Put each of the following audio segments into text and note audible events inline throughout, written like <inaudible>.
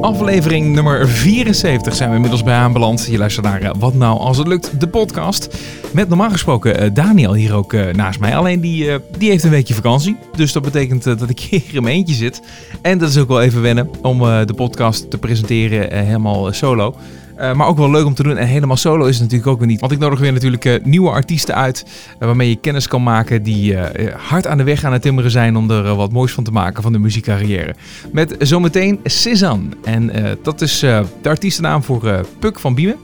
Aflevering nummer 74 zijn we inmiddels bij aanbeland. Je luistert naar eh, Wat Nou Als Het Lukt, de podcast. Met normaal gesproken eh, Daniel hier ook eh, naast mij. Alleen die, die heeft een weekje vakantie. Dus dat betekent dat ik <laughs> hier in mijn eentje zit. En dat is ook wel even wennen om de podcast te presenteren helemaal solo. Uh, maar ook wel leuk om te doen. En helemaal solo is het natuurlijk ook weer niet. Want ik nodig weer natuurlijk uh, nieuwe artiesten uit. Uh, waarmee je kennis kan maken. Die hard aan de weg aan het timmeren zijn. Om er wat moois van te maken van de muziekcarrière. Met zometeen Cezanne. En dat is de artiestennaam voor Puk van Biemen.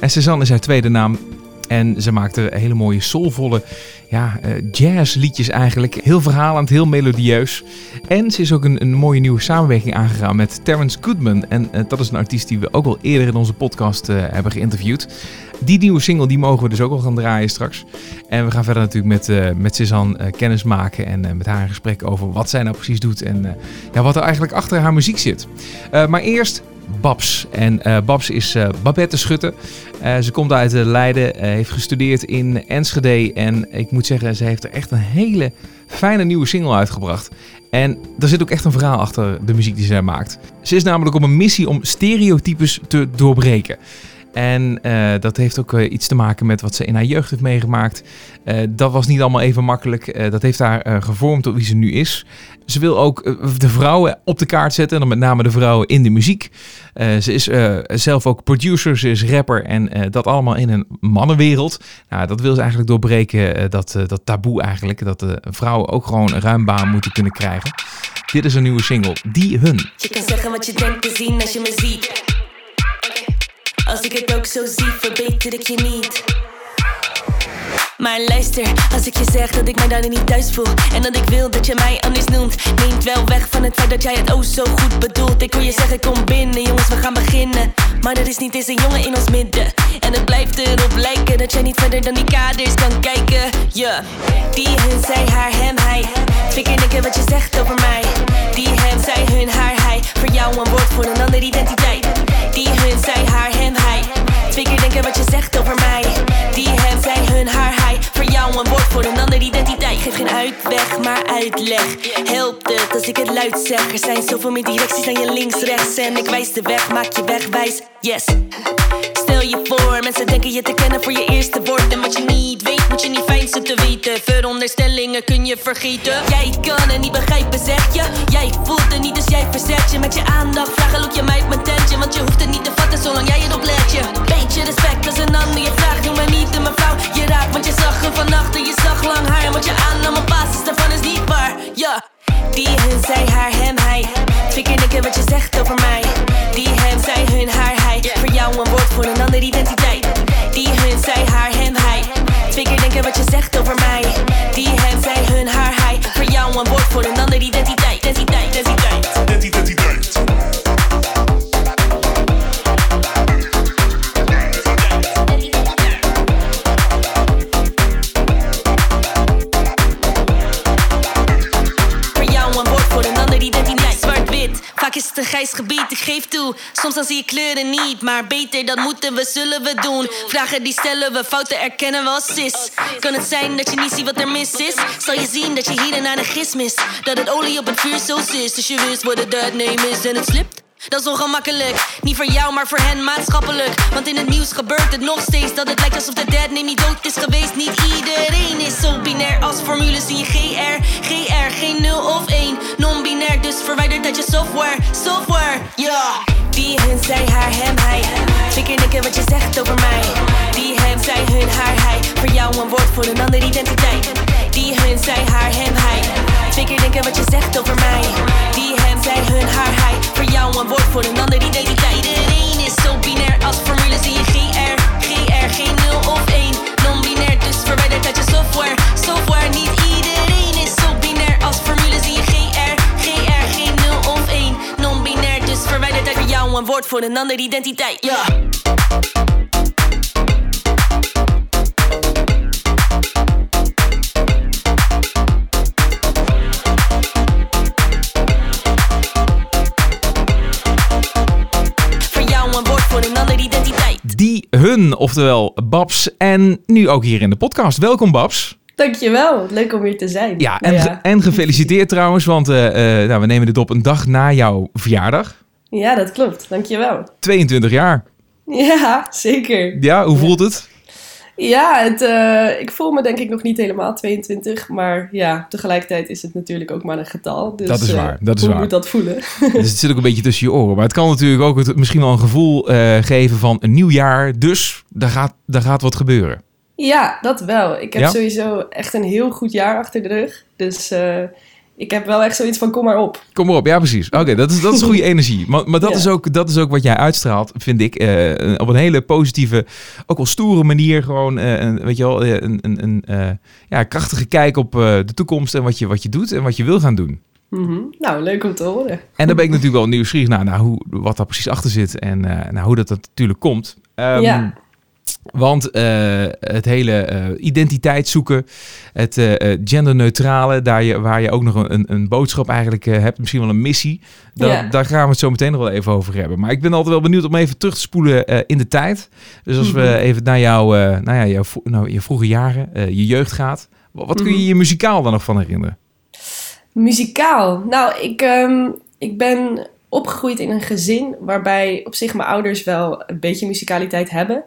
En Cezanne is haar tweede naam. En ze maakte hele mooie soulvolle ja, uh, jazzliedjes eigenlijk. Heel verhalend, heel melodieus. En ze is ook een, een mooie nieuwe samenwerking aangegaan met Terrence Goodman. En uh, dat is een artiest die we ook al eerder in onze podcast uh, hebben geïnterviewd. Die nieuwe single die mogen we dus ook al gaan draaien straks. En we gaan verder natuurlijk met, met Cezanne kennis maken. En met haar een gesprek over wat zij nou precies doet. En ja, wat er eigenlijk achter haar muziek zit. maar eerst Babs. En uh, Babs is uh, Babette Schutte. Uh, ze komt uit Leiden, heeft gestudeerd in Enschede. En ik moet zeggen, ze heeft er echt een hele fijne nieuwe single uitgebracht. En er zit ook echt een verhaal achter de muziek die zij maakt. Ze is namelijk op een missie om stereotypes te doorbreken. En uh, dat heeft ook uh, iets te maken met wat ze in haar jeugd heeft meegemaakt. Uh, dat was niet allemaal even makkelijk. dat heeft haar gevormd tot wie ze nu is. Ze wil ook de vrouwen op de kaart zetten. En dan met name de vrouwen in de muziek. ze is zelf ook producer, ze is rapper. En dat allemaal in een mannenwereld. Nou, dat wil ze eigenlijk doorbreken. dat, dat taboe eigenlijk. Dat de vrouwen ook gewoon een ruim baan moeten kunnen krijgen. Dit is een nieuwe single. Die hun. Je kan zeggen wat je denkt te zien als je me ziet. Als ik het ook zo zie, verbeter ik je niet. Maar luister, als ik je zeg dat ik mij daarin niet thuis voel En dat ik wil dat je mij anders noemt Neemt wel weg van het feit dat jij het oh zo goed bedoelt. Ik hoor je zeggen kom binnen, jongens we gaan beginnen. Maar er is niet eens een jongen in ons midden. En het blijft erop lijken dat jij niet verder dan die kaders kan kijken. Ja, die hun, zij, haar, hem, hij. Denken wat je zegt over mij. Die hem, zij, hun, haar, hij. Voor jou een woord voor een andere identiteit. Die hun, zij, haar, hem, hij Twee keer denken wat je zegt over mij. Die hem, zij, hun, haar, hij Voor jou een woord voor een andere identiteit. Geef geen uitweg, maar uitleg. Helpt het als ik het luid zeg? Er zijn zoveel meer directies aan je links, rechts. En ik wijs de weg, maak je wegwijs, yes. Stel je voor, mensen denken je te kennen voor je eerste woord. En wat je niet weet, moet je niet fijn te weten. Veronderstellingen kun je vergeten Jij kan het niet begrijpen, zeg je. Jij voelt het niet, dus jij verzet je Met je aandacht, vragen look je mij op mijn tentje Want je hoeft het niet te zolang jij het oplet je Beetje respect als een ander je vraagt. Doe mij niet een mevrouw, je raakt Want je zag hem vannacht en je zag lang haar. Wat je aannam op basis daarvan is niet waar, ja. Die hun, zij, haar, hem, hij. Twee keer denken wat je zegt over mij. Die hem, zij, hun, haar, hij. Voor jou een woord voor een andere identiteit. Die hun, zij, haar, hem, hij. Twee keer denken wat je zegt over mij. Die hem, zij, hun, haar, hij. Voor jou een woord voor een andere identiteit. Identiteit, identiteit. Identiteit een grijs gebied, ik geef toe. Soms dan zie je kleuren niet, maar beter dat moeten we, zullen we doen. Vragen die stellen we, fouten erkennen we als sis. Kan het zijn dat je niet ziet wat er mis is? Zal je zien dat je hier en daar een gis mist? Dat het olie op het vuur zo is, dus je wist wat het name is en het slipt? Dat is ongemakkelijk. Niet voor jou, maar voor hen maatschappelijk. Want in het nieuws gebeurt het nog steeds dat het lijkt alsof de dead name niet dood is geweest. Niet iedereen is zo binair als formules in je GR. GR, geen 0 of 1. Non-binair, dus verwijderd uit je software. Software, ja. Yeah. Die, hun, zij, haar, hem, hij. Twee keer wat je zegt over mij. Die, hem, zij, hun, haar, hij. Voor jou een woord voor een andere identiteit. Die, hun, zij, haar, hem, hij. Twee keer denken wat je zegt over mij. Die, hem, zij, hun, haar, hij. Voor jou een woord voor een andere identiteit. Iedereen is zo binair als formules in je GR. GR, geen 0 of 1. Non-binair, dus verwijderd uit je software. Software, niet iedereen is zo binair als formules in je GR. GR, geen 0 of 1. Non-binair, dus verwijderd uit jou een woord voor een andere identiteit. Ja. Die hun, oftewel Babs. En nu ook hier in de podcast. Welkom Babs. Dankjewel, leuk om hier te zijn. Ja, en, en gefeliciteerd trouwens, want uh, uh, nou, we nemen dit op een dag na jouw verjaardag. Ja, dat klopt. Dankjewel. 22 jaar. Ja, zeker. Ja, hoe voelt het? Ja, het, uh, ik voel me denk ik nog niet helemaal 22. Maar ja, tegelijkertijd is het natuurlijk ook maar een getal. Dus, dat is waar. Dat is hoe waar. moet dat voelen? <laughs> Dus het zit ook een beetje tussen je oren. Maar het kan natuurlijk ook het, misschien wel een gevoel uh, geven van een nieuw jaar. Dus daar gaat, daar gaat wat gebeuren. Ja, dat wel. Ik heb Ja? sowieso echt een heel goed jaar achter de rug. Dus uh, ik heb wel echt zoiets van kom maar op. Kom maar op, ja precies. Oké, dat, is, dat is goede <laughs> energie. Maar, maar dat, Ja. is ook, dat is ook wat jij uitstraalt, vind ik. eh, op een hele positieve, ook wel stoere manier. Gewoon, eh, een, weet je wel, eh, een, een, een ja, krachtige kijk op de toekomst en wat je, wat je doet en wat je wil gaan doen. Mhm. Nou, leuk om te horen. En daar ben ik natuurlijk wel nieuwsgierig naar, naar hoe, wat daar precies achter zit en naar hoe dat, dat natuurlijk komt. Ehm, Ja. Want eh, het hele eh, identiteit zoeken, het eh, genderneutrale, daar je, waar je ook nog een, een, boodschap eigenlijk hebt, misschien wel een missie, da- daar gaan we het zo meteen nog wel even over hebben. Maar ik ben altijd wel benieuwd om even terug te spoelen in de tijd. Dus als we Mhm. even naar jouw, nou ja, jouw, nou, je vroege jaren, je jeugd gaat, wat, wat kun je Mhm. je muzikaal dan nog van herinneren? Muzikaal. Nou, ik, ehm, ik ben opgegroeid in een gezin waarbij op zich mijn ouders wel een beetje muzikaliteit hebben.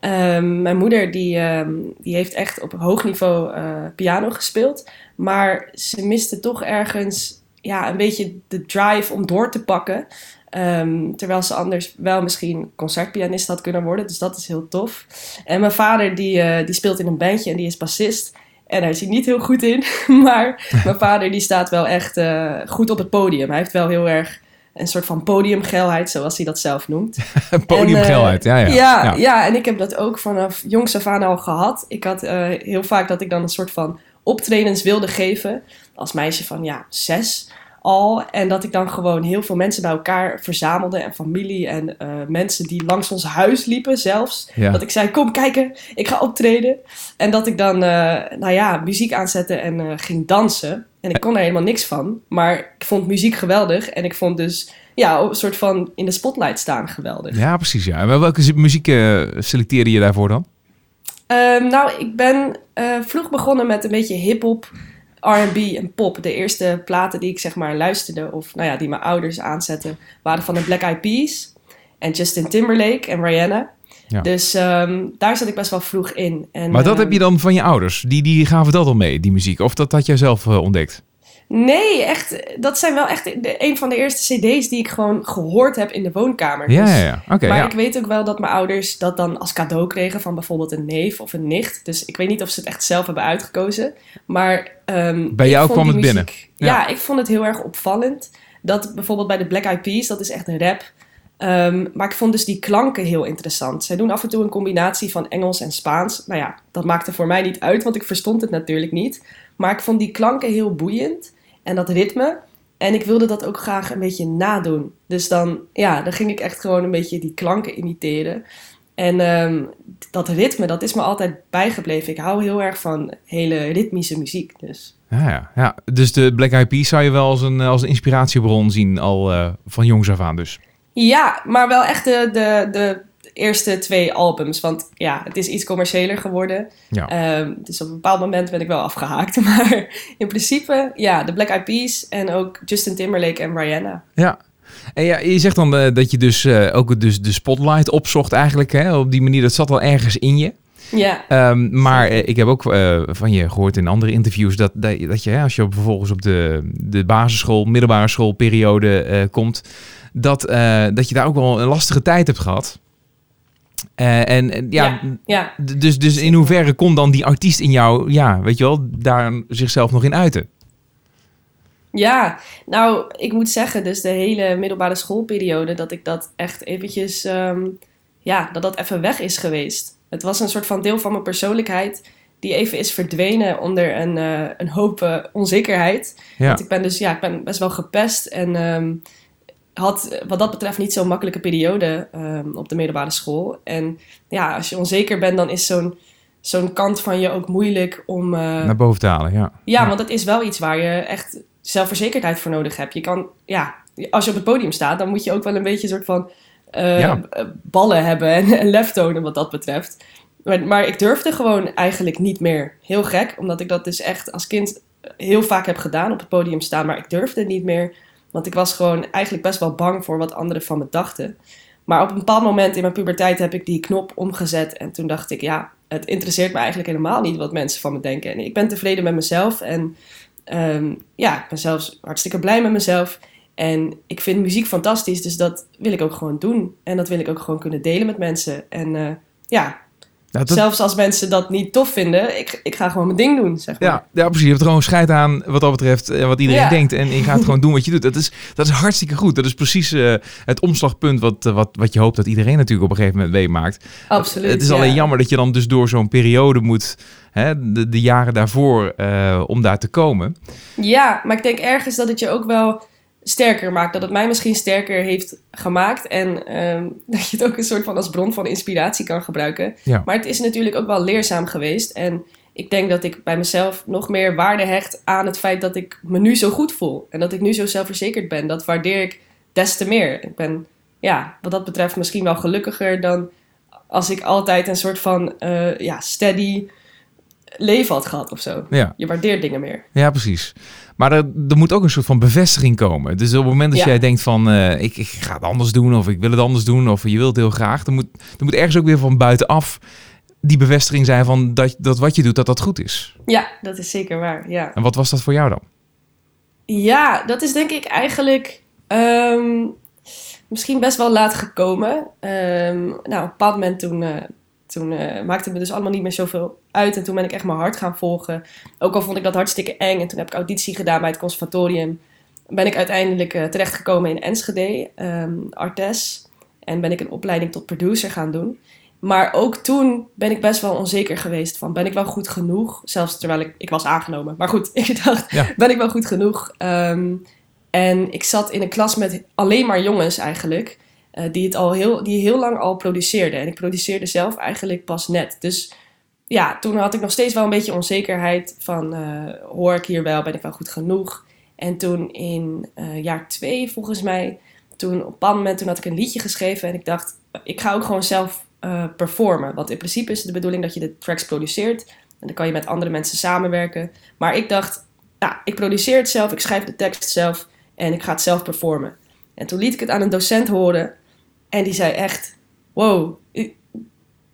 Ehm, mijn moeder die, ehm, die heeft echt op hoog niveau eh, piano gespeeld. Maar ze miste toch ergens ja, een beetje de drive om door te pakken. Ehm, terwijl ze anders wel misschien concertpianist had kunnen worden. Dus dat is heel tof. En mijn vader die, eh, die speelt in een bandje en die is bassist. En daar is hij niet heel goed in. <laughs> Maar <laughs> mijn vader die staat wel echt eh, goed op het podium. Hij heeft wel heel erg een soort van podiumgeilheid, zoals hij dat zelf noemt. <laughs> Podiumgeilheid, ja, ja. Ja, ja. en ik heb dat ook vanaf jongs af aan al gehad. Ik had eh, heel vaak dat ik dan een soort van optredens wilde geven. Als meisje van ja, zes al. En dat ik dan gewoon heel veel mensen bij elkaar verzamelde. En familie en eh, mensen die langs ons huis liepen zelfs. Ja. Dat ik zei, kom kijken, ik ga optreden. En dat ik dan, eh, nou ja, muziek aanzette en eh, ging dansen. En ik kon er helemaal niks van. Maar ik vond muziek geweldig. En ik vond dus, ja, een soort van in de spotlight staan geweldig. Ja, precies. Ja. Maar welke zi- muziek eh, selecteerde je daarvoor dan? Ehm, nou, ik ben eh, vroeg begonnen met een beetje hip-hop, RB en pop. De eerste platen die ik zeg maar luisterde, of nou ja, die mijn ouders aanzetten, waren van de Black Eyed Peas en Justin Timberlake en Rihanna. Ja. Dus ehm, daar zat ik best wel vroeg in. En, Maar dat ehm, heb je dan van je ouders? Die, die gaven dat al mee, die muziek? Of dat had jij zelf eh, ontdekt? Nee, echt. Dat zijn wel echt de, een van de eerste CD's die ik gewoon gehoord heb in de woonkamer. Ja, Dus- ja, ja. Oké, maar ja. ik weet ook wel dat mijn ouders dat dan als cadeau kregen van bijvoorbeeld een neef of een nicht. Dus ik weet niet of ze het echt zelf hebben uitgekozen. Maar ehm, Bij jou kwam het binnen. Ja. Ja. ik vond het heel erg opvallend. Dat bijvoorbeeld bij de Black Eyed Peas, dat is echt een rap. Ehm, maar ik vond dus die klanken heel interessant. Zij doen af en toe een combinatie van Engels en Spaans. Nou ja, dat maakte voor mij niet uit, want ik verstond het natuurlijk niet. Maar ik vond die klanken heel boeiend en dat ritme. En ik wilde dat ook graag een beetje nadoen. Dus dan, ja, dan ging ik echt gewoon een beetje die klanken imiteren. En ehm, dat ritme, dat is me altijd bijgebleven. Ik hou heel erg van hele ritmische muziek. Dus Ja, ja, ja. Dus de Black Eyed Peas zou je wel als een, als een inspiratiebron zien, al eh, van jongs af aan dus. Ja, maar wel echt de, de, de eerste twee albums. Want ja, het is iets commerciëler geworden. Ja. Ehm, dus op een bepaald moment ben ik wel afgehaakt. <laughs> Maar in principe, ja, de Black Eyed Peas en ook Justin Timberlake en Rihanna. Ja. En ja, je zegt dan eh, dat je dus eh, ook dus de spotlight opzocht eigenlijk. Hè? Op die manier, dat zat al ergens in je. Ja, Ehm, maar eh, ik heb ook eh, van je gehoord in andere interviews dat, dat, dat je, hè, als je vervolgens op de, de basisschool, middelbare schoolperiode eh, komt, dat, dat je daar ook wel een lastige tijd hebt gehad. Eh, en, ja, ja, dus, dus in hoeverre kon dan die artiest in jou, ja, weet je wel, daar zichzelf nog in uiten? Ja, nou, ik moet zeggen, dus de hele middelbare schoolperiode, dat ik dat echt eventjes, ehm, ja, dat dat even weg is geweest. Het was een soort van deel van mijn persoonlijkheid die even is verdwenen onder een, eh, een hoop eh, onzekerheid. Ja, Want ik ben dus, ja, ik ben best wel gepest en ehm, had wat dat betreft niet zo'n makkelijke periode ehm, op de middelbare school. En ja, als je onzeker bent, dan is zo'n zo'n kant van je ook moeilijk om... eh, naar boven te halen, ja. ja, want het is wel iets waar je echt zelfverzekerdheid voor nodig hebt. Je kan, ja, als je op het podium staat, dan moet je ook wel een beetje een soort van eh, Ja. eh, ballen hebben en, en lef tonen wat dat betreft. Maar, maar ik durfde gewoon eigenlijk niet meer. Heel gek, omdat ik dat dus echt als kind heel vaak heb gedaan, op het podium staan, maar ik durfde niet meer. Want ik was gewoon eigenlijk best wel bang voor wat anderen van me dachten. Maar op een bepaald moment in mijn puberteit heb ik die knop omgezet. En toen dacht ik, ja, het interesseert me eigenlijk helemaal niet wat mensen van me denken. En ik ben tevreden met mezelf. En ehm, ja, ik ben zelfs hartstikke blij met mezelf. En ik vind muziek fantastisch, dus dat wil ik ook gewoon doen. En dat wil ik ook gewoon kunnen delen met mensen. En uh, ja, nou, zelfs als mensen dat niet tof vinden, ik, ik ga gewoon mijn ding doen, zeg maar. Ja, ja precies. Je hebt gewoon scheid aan wat dat betreft, uh, wat iedereen denkt. En je gaat gewoon doen wat je doet. Dat is, dat is hartstikke goed. Dat is precies uh, het omslagpunt wat, wat, wat je hoopt dat iedereen natuurlijk op een gegeven moment meemaakt. Absoluut, Het is alleen jammer dat je dan dus door zo'n periode moet, hè, de, de jaren daarvoor, om daar te komen. Ja, maar ik denk ergens dat het je ook wel sterker maakt. Dat het mij misschien sterker heeft gemaakt. En um, <laughs> dat je het ook een soort van als bron van inspiratie kan gebruiken. Ja. Maar het is natuurlijk ook wel leerzaam geweest. En ik denk dat ik bij mezelf nog meer waarde hecht aan het feit dat ik me nu zo goed voel. En dat ik nu zo zelfverzekerd ben. Dat waardeer ik des te meer. Ik ben, ja, wat dat betreft misschien wel gelukkiger dan als ik altijd een soort van uh, ja, steady leven had gehad of zo. Ja. Je waardeert dingen meer. Ja, precies. Maar er, er, moet ook een soort van bevestiging komen. Dus op het moment dat jij denkt van uh, ik, ik, ga het anders doen of ik wil het anders doen of je wilt heel graag, dan moet, dan moet ergens ook weer van buitenaf die bevestiging zijn van dat, dat wat je doet, dat dat goed is. Ja, dat is zeker waar. Ja. En wat was dat voor jou dan? Ja, dat is denk ik eigenlijk um, misschien best wel laat gekomen. Um, nou, op een bepaald moment toen, uh, toen uh, maakte me dus allemaal niet meer zoveel uit. En toen ben ik echt mijn hart gaan volgen. Ook al vond ik dat hartstikke eng. En toen heb ik auditie gedaan bij het conservatorium. Ben ik uiteindelijk uh, terechtgekomen in Enschede, um, Artes. En ben ik een opleiding tot producer gaan doen. Maar ook toen ben ik best wel onzeker geweest van, ben ik wel goed genoeg? Zelfs terwijl ik, ik was aangenomen. Maar goed, <laughs> ik dacht, ja. ben ik wel goed genoeg? Um, en ik zat in een klas met alleen maar jongens eigenlijk. Uh, die, het al heel, die heel lang al produceerden. En ik produceerde zelf eigenlijk pas net. Dus ja, toen had ik nog steeds wel een beetje onzekerheid van... Uh, hoor ik hier wel, ben ik wel goed genoeg? En toen in uh, jaar twee volgens mij... Toen op moment toen had ik een liedje geschreven. En ik dacht, ik ga ook gewoon zelf performen. Want in principe is het de bedoeling dat je de tracks produceert. En dan kan je met andere mensen samenwerken. Maar ik dacht, nou, ik produceer het zelf. Ik schrijf de tekst zelf. En ik ga het zelf performen. En toen liet ik het aan een docent horen. En die zei echt: Wow,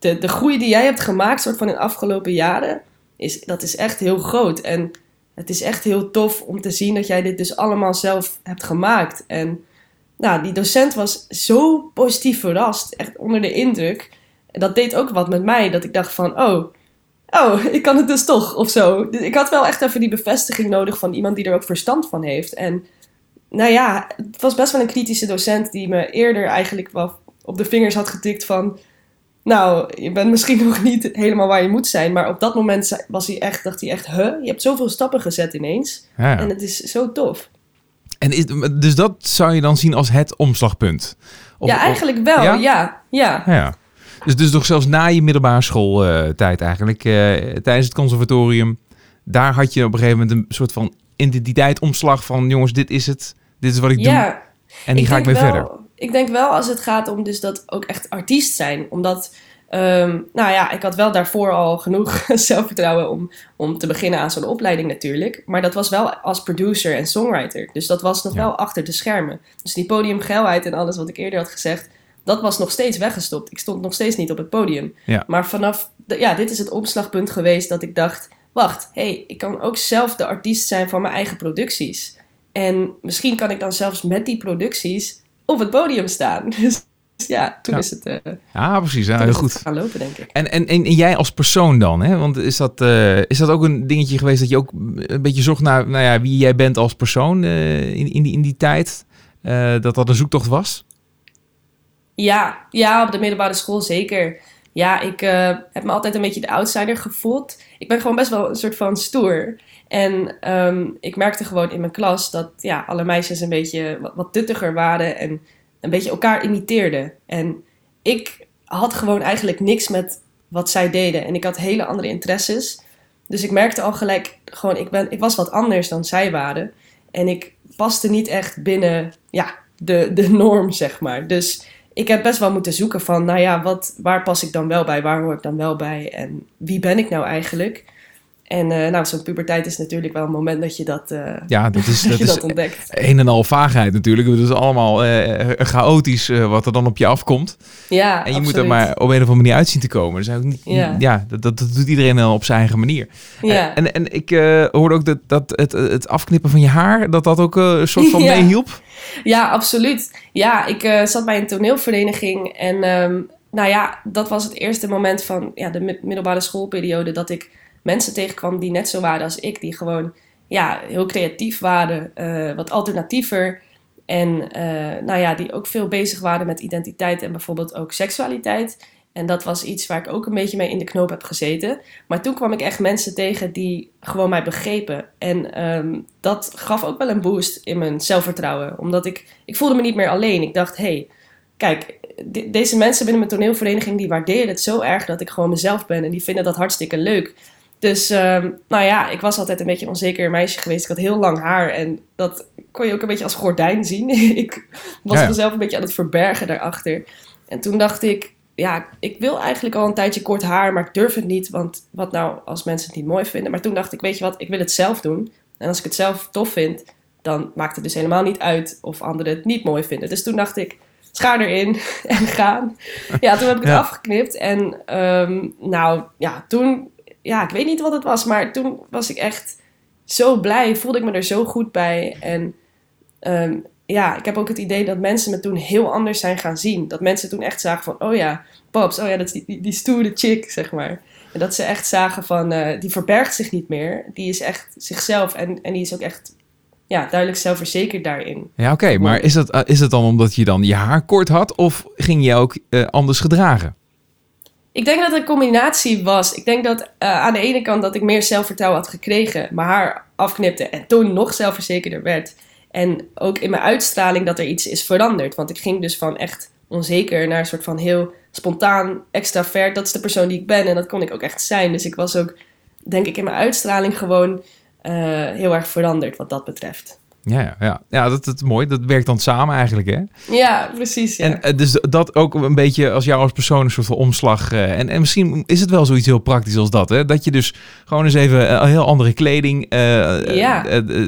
de, de groei die jij hebt gemaakt, soort van in de afgelopen jaren, is, dat is echt heel groot. En het is echt heel tof om te zien dat jij dit dus allemaal zelf hebt gemaakt. En nou, die docent was zo positief verrast, echt onder de indruk. En dat deed ook wat met mij, dat ik dacht van, oh, oh, ik kan het dus toch, of zo. Dus ik had wel echt even die bevestiging nodig van iemand die er ook verstand van heeft. En nou ja, het was best wel een kritische docent die me eerder eigenlijk wel op de vingers had getikt van... Nou, je bent misschien <laughs> nog niet helemaal waar je moet zijn. Maar op dat moment was hij echt, dacht hij echt... Huh, je hebt zoveel stappen gezet ineens. Ja, ja. En het is zo tof. En is, dus dat zou je dan zien als het omslagpunt? Of, ja, eigenlijk wel. Ja, ja. ja. ja. Dus, dus nog zelfs na je middelbare schooltijd uh, eigenlijk, uh, tijdens het conservatorium... daar had je op een gegeven moment een soort van identiteitomslag van... jongens, dit is het, dit is wat ik ja. doe. En die ga ik mee wel, verder. Ik denk wel als het gaat om dus dat ook echt artiest zijn. Omdat, um, nou ja, ik had wel daarvoor al genoeg <laughs> zelfvertrouwen om, om te beginnen aan zo'n opleiding natuurlijk. Maar dat was wel als producer en songwriter. Dus dat was nog Ja. wel achter de schermen. Dus die podiumgeilheid en alles wat ik eerder had gezegd, dat was nog steeds weggestopt. Ik stond nog steeds niet op het podium. Ja. Maar vanaf, de, ja, dit is het omslagpunt geweest dat ik dacht, wacht, hé, hey, ik kan ook zelf de artiest zijn van mijn eigen producties. En misschien kan ik dan zelfs met die producties op het podium staan. <laughs> Dus ja, toen Ja. is het, eh, Ja, precies. Ja, heel goed. gaan lopen, denk ik. En, en, en jij als persoon dan? Hè? Want is dat, eh, is dat ook een dingetje geweest dat je ook een beetje zocht naar nou ja, wie jij bent als persoon eh, in, in, die, in die tijd? Dat dat een zoektocht was? Ja, ja, op de middelbare school zeker. Ja, ik heb me altijd een beetje de outsider gevoeld. Ik ben gewoon best wel een soort van stoer. En ehm, ik merkte gewoon in mijn klas dat ja, alle meisjes een beetje wat, wat tuttiger waren en een beetje elkaar imiteerden. En ik had gewoon eigenlijk niks met wat zij deden. En ik had hele andere interesses. Dus ik merkte al gelijk gewoon, ik, ben, ik was wat anders dan zij waren. En ik paste niet echt binnen ja, de, de norm, zeg maar. Dus ik heb best wel moeten zoeken van, nou ja, wat, waar pas ik dan wel bij? Waar hoor ik dan wel bij? En wie ben ik nou eigenlijk? En uh, nou, zo'n puberteit is natuurlijk wel een moment dat je dat, uh, ja, <laughs> dat, is, dat, je is dat ontdekt. Een en al vaagheid natuurlijk. Het is allemaal uh, chaotisch wat er dan op je afkomt. Ja, En je absoluut. moet er maar op een of andere manier uitzien te komen. Dus niet, Ja. ja, dat, dat, doet iedereen wel op zijn eigen manier. Ja. En, en ik hoorde ook dat, dat het, het afknippen van je haar, dat dat ook een soort van <laughs> Ja. meehielp. Ja, absoluut. Ja, ik eh, zat bij een toneelvereniging en ehm, nou ja, dat was het eerste moment van ja, de mi- middelbare schoolperiode dat ik mensen tegenkwam die net zo waren als ik, die gewoon ja, heel creatief waren, eh, wat alternatiever en eh, nou ja, die ook veel bezig waren met identiteit en bijvoorbeeld ook seksualiteit. En dat was iets waar ik ook een beetje mee in de knoop heb gezeten. Maar toen kwam ik echt mensen tegen die gewoon mij begrepen. En ehm, dat gaf ook wel een boost in mijn zelfvertrouwen. Omdat ik, ik voelde me niet meer alleen. Ik dacht, hey, kijk, de- deze mensen binnen mijn toneelvereniging... die waarderen het zo erg dat ik gewoon mezelf ben. En die vinden dat hartstikke leuk. Dus, ehm, nou ja, ik was altijd een beetje een onzeker meisje geweest. Ik had heel lang haar en dat kon je ook een beetje als gordijn zien. <laughs> ik was Ja, mezelf een beetje aan het verbergen daarachter. En toen dacht ik, ja, ik wil eigenlijk al een tijdje kort haar, maar ik durf het niet. Want wat nou als mensen het niet mooi vinden? Maar toen dacht ik, weet je wat, ik wil het zelf doen. En als ik het zelf tof vind, dan maakt het dus helemaal niet uit of anderen het niet mooi vinden. Dus toen dacht ik, schaar erin <laughs> en gaan. <laughs> Ja, toen heb ik het Ja. afgeknipt. En ehm, nou, ja, toen, ja, ik weet niet wat het was, maar toen was ik echt zo blij. Voelde ik me er zo goed bij. En ehm, ja, ik heb ook het idee dat mensen me toen heel anders zijn gaan zien. Dat mensen toen echt zagen van, oh ja, Pops, oh ja, dat is die, die, stoere chick, zeg maar. En dat ze echt zagen van, eh, die verbergt zich niet meer. Die is echt zichzelf en, en die is ook echt, ja, duidelijk zelfverzekerd daarin. Ja, oké. maar is dat, eh, is dat dan omdat je dan je haar kort had of ging je ook eh, anders gedragen? Ik denk dat het een combinatie was. Ik denk dat eh, aan de ene kant dat ik meer zelfvertrouwen had gekregen, mijn haar afknipte en toen nog zelfverzekerder werd. En ook in mijn uitstraling dat er iets is veranderd. Want ik ging dus van echt onzeker naar een soort van heel spontaan, extravert. Dat is de persoon die ik ben en dat kon ik ook echt zijn. Dus ik was ook, denk ik, in mijn uitstraling gewoon eh, heel erg veranderd wat dat betreft. Ja, ja, ja. dat, dat is mooi. Dat werkt dan samen eigenlijk, hè? Ja, precies. Ja. En eh, dus dat ook een beetje als jou als persoon een soort van omslag. eh, en, en misschien is het wel zoiets heel praktisch als dat, hè? Dat je dus gewoon eens even eh, heel andere kleding. eh, Ja.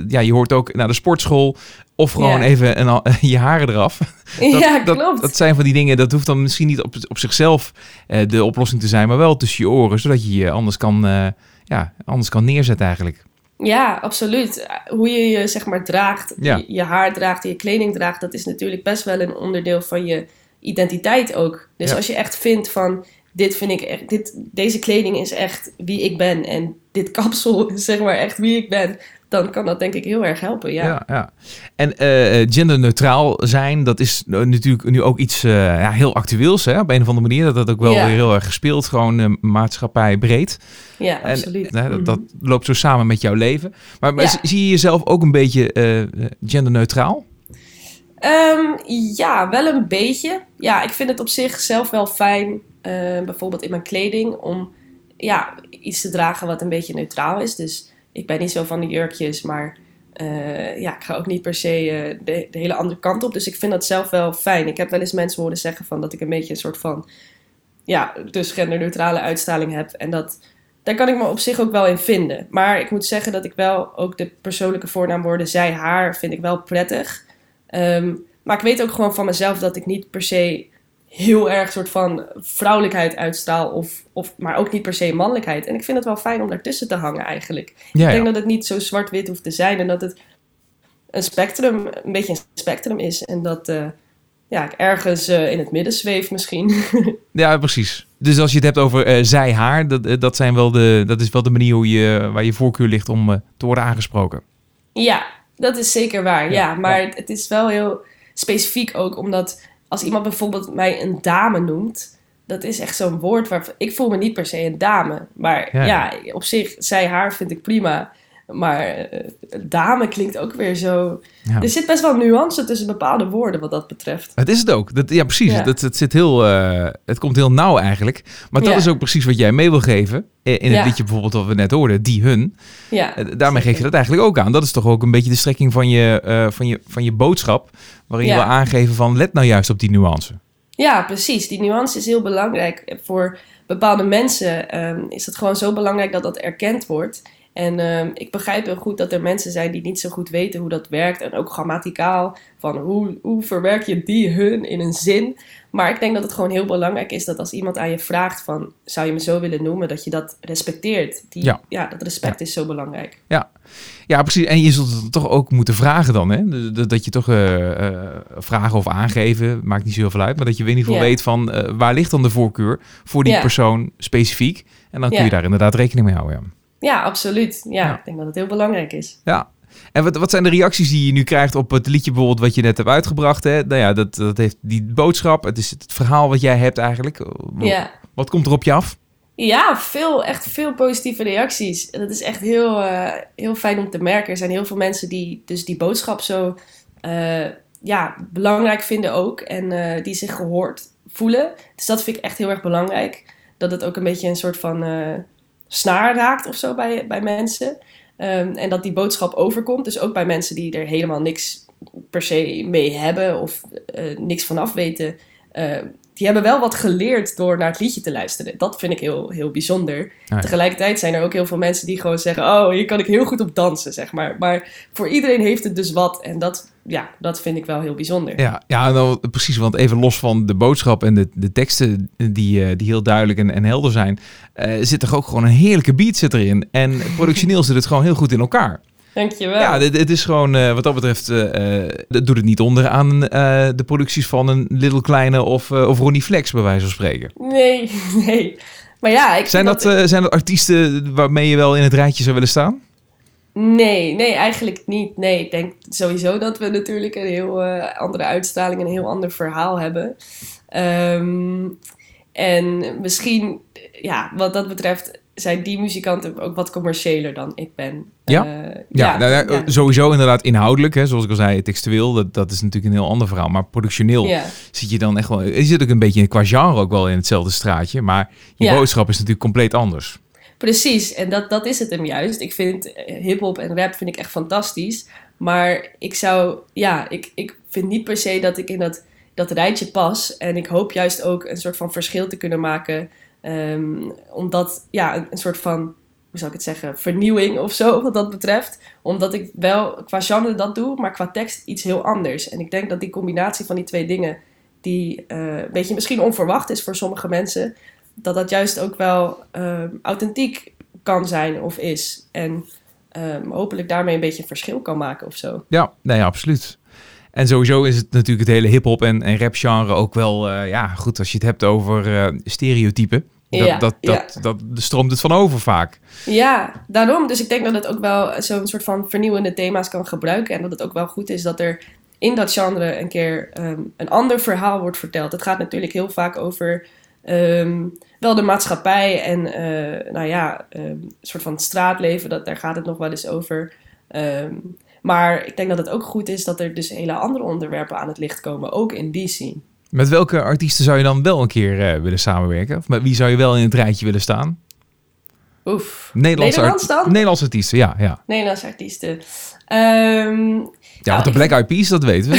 ja, je hoort ook naar de sportschool. Of gewoon Ja. even een, <laughs> je haren eraf. <laughs> Dat, ja, klopt. Dat zijn van die dingen, dat hoeft dan misschien niet op, op zichzelf de oplossing te zijn, maar wel tussen je oren, zodat je je anders kan, ja, anders kan neerzetten eigenlijk. Ja, absoluut. Hoe je je zeg maar draagt, Ja. je, je haar draagt, je kleding draagt, dat is natuurlijk best wel een onderdeel van je identiteit ook. Dus Ja. als je echt vindt van dit vind ik echt, dit, deze kleding is echt wie ik ben en dit kapsel is zeg maar echt wie ik ben, dan kan dat denk ik heel erg helpen. Ja, Ja, ja. En eh, genderneutraal zijn, dat is natuurlijk nu ook iets eh, ja, heel actueels, hè? Op een of andere manier. Dat dat ook wel weer heel erg gespeeld, gewoon eh, maatschappij breed. ja En, absoluut. dat, dat Mhm. loopt zo samen met jouw leven. Maar, zie- je jezelf ook een beetje genderneutraal? Ehm, ja, wel een beetje. Ja, ik vind het op zich zelf wel fijn, bijvoorbeeld in mijn kleding, om ja, iets te dragen wat een beetje neutraal is. Dus ik ben niet zo van de jurkjes, maar eh, ja, ik ga ook niet per se eh, de, hele andere kant op. Dus ik vind dat zelf wel fijn. Ik heb wel eens mensen horen zeggen van dat ik een beetje een soort van, ja, dus genderneutrale uitstraling heb. En dat, daar kan ik me op zich ook wel in vinden. Maar ik moet zeggen dat ik wel ook de persoonlijke voornaamwoorden zij, haar, vind ik wel prettig. Ehm, maar ik weet ook gewoon van mezelf dat ik niet per se heel erg soort van vrouwelijkheid uitstraal. Of, of, maar ook niet per se mannelijkheid. En ik vind het wel fijn om daartussen te hangen eigenlijk. Ja, ik denk ja. dat het niet zo zwart-wit hoeft te zijn. En dat het een spectrum, een beetje een spectrum is. En dat eh, ja, ik ergens eh, in het midden zweef misschien. <laughs> ja, precies. Dus als je het hebt over eh, zij, haar, dat, dat, zijn wel de, dat is wel de manier hoe je, waar je voorkeur ligt om te worden aangesproken. Ja, dat is zeker waar. Ja, Ja, maar het is wel heel specifiek ook, omdat als iemand bijvoorbeeld mij een dame noemt, dat is echt zo'n woord waar ik voel me niet per se een dame. Maar Ja. ja, op zich, zij haar vind ik prima. Maar eh, dame klinkt ook weer zo. Ja. Er zit best wel nuance tussen bepaalde woorden wat dat betreft. Het is het ook. Dat, ja, precies. Ja. Dat, het, zit heel, eh, het komt heel nauw eigenlijk. Maar dat Ja. is ook precies wat jij mee wil geven. In het liedje bijvoorbeeld wat we net hoorden, die hun. Ja, Eh, Daarmee geef je dat eigenlijk ook aan. Dat is toch ook een beetje de strekking van je, van je, van je boodschap. Waarin je wil aangeven van let nou juist op die nuance. Ja, precies. Die nuance is heel belangrijk. Voor bepaalde mensen ehm, is het gewoon zo belangrijk dat dat erkend wordt. En ehm, ik begrijp heel goed dat er mensen zijn die niet zo goed weten hoe dat werkt. En ook grammaticaal, van hoe, hoe verwerk je die hun in een zin. Maar ik denk dat het gewoon heel belangrijk is dat als iemand aan je vraagt van... zou je me zo willen noemen, dat je dat respecteert. Die, Ja. ja. dat respect is zo belangrijk. Ja. ja, precies. En je zult het toch ook moeten vragen dan, hè? De- Dat je toch eh, eh, vragen of aangeven, maakt niet zoveel uit. Maar dat je in ieder geval weet van eh, waar ligt dan de voorkeur voor die persoon specifiek. En dan kun je daar inderdaad rekening mee houden. Ja. Ja, absoluut. Ja, Ja. ik denk dat het heel belangrijk is. Ja. En wat, wat zijn de reacties die je nu krijgt op het liedje bijvoorbeeld wat je net hebt uitgebracht? Hè? Nou ja, dat, dat heeft die boodschap. Het is het verhaal wat jij hebt eigenlijk. Ja. Wat komt er op je af? Ja, veel, echt veel positieve reacties. Dat is echt heel, eh, heel fijn om te merken. Er zijn heel veel mensen die dus die boodschap zo eh, ja, belangrijk vinden ook. En eh, die zich gehoord voelen. Dus dat vind ik echt heel erg belangrijk. Dat het ook een beetje een soort van snaar raakt of zo bij, bij mensen. Ehm, en dat die boodschap overkomt. Dus ook bij mensen die er helemaal niks per se mee hebben of eh, niks vanaf weten. Eh, die hebben wel wat geleerd door naar het liedje te luisteren. Dat vind ik heel, heel bijzonder. ja. Tegelijkertijd zijn er ook heel veel mensen die gewoon zeggen: Oh, hier kan ik heel goed op dansen, zeg maar. Maar voor iedereen heeft het dus wat. En dat, ja, dat vind ik wel heel bijzonder. Ja, ja nou, precies. Want even los van de boodschap en de, de teksten die, eh, die heel duidelijk en, en helder zijn, eh, zit er ook gewoon een heerlijke beat zit erin. En <laughs> productioneel zit het gewoon heel goed in elkaar. Dankjewel. Ja, dit, het is gewoon, eh, wat dat betreft, dat doet het niet onder aan de producties van een Little Kleine of, of Ronnie Flex, bij wijze van spreken. Nee, <laughs> nee. Maar ja, ik Zijn dat, eh, zijn dat artiesten waarmee je wel in het rijtje zou willen staan? Nee, nee, eigenlijk niet. Nee, ik denk sowieso dat we natuurlijk een heel eh, andere uitstraling, een heel ander verhaal hebben. Ehm, en misschien, ja, wat dat betreft, zijn die muzikanten ook wat commerciëler dan ik ben. Ja? Eh, Ja, nou ja, ja. sowieso inderdaad inhoudelijk, hè, zoals ik al zei, textueel, dat, dat is natuurlijk een heel ander verhaal. Maar productioneel Ja. zit je dan echt wel, je zit ook een beetje qua genre ook wel in hetzelfde straatje, maar je boodschap is natuurlijk compleet anders. Precies, en dat, dat is het hem juist. Ik vind eh, hip-hop en rap vind ik echt fantastisch. Maar ik zou, ja, ik, ik vind niet per se dat ik in dat, dat rijtje pas. En ik hoop juist ook een soort van verschil te kunnen maken. ehm, omdat, ja, een, soort van, hoe zou ik het zeggen, vernieuwing of zo, wat dat betreft. Omdat ik wel qua genre dat doe, maar qua tekst iets heel anders. En ik denk dat die combinatie van die twee dingen, die eh, een beetje misschien onverwacht is voor sommige mensen, dat dat juist ook wel ehm, authentiek kan zijn of is. En ehm, hopelijk daarmee een beetje een verschil kan maken of zo. Ja, nee, absoluut. En sowieso is het natuurlijk het hele hip-hop en, en rap genre ook wel, eh, ja, goed, als je het hebt over eh, stereotypen. Dat, Ja, dat, dat, dat, stroomt het van over vaak. Ja, daarom. Dus ik denk dat het ook wel zo'n soort van vernieuwende thema's kan gebruiken. En dat het ook wel goed is dat er in dat genre een keer ehm, een ander verhaal wordt verteld. Het gaat natuurlijk heel vaak over ehm, wel de maatschappij en eh, nou ja, ehm, een soort van straatleven. Dat, daar gaat het nog wel eens over. Ehm, maar ik denk dat het ook goed is dat er dus hele andere onderwerpen aan het licht komen. Ook in die scene. Met welke artiesten zou je dan wel een keer eh, willen samenwerken? Of met wie zou je wel in het rijtje willen staan? Oef. Nederlandse, Nederlands? Nederlandse artiesten, ja. Ja, Nederlandse artiesten. Ehm, ja want de Black Eyed Peas, dat weten we.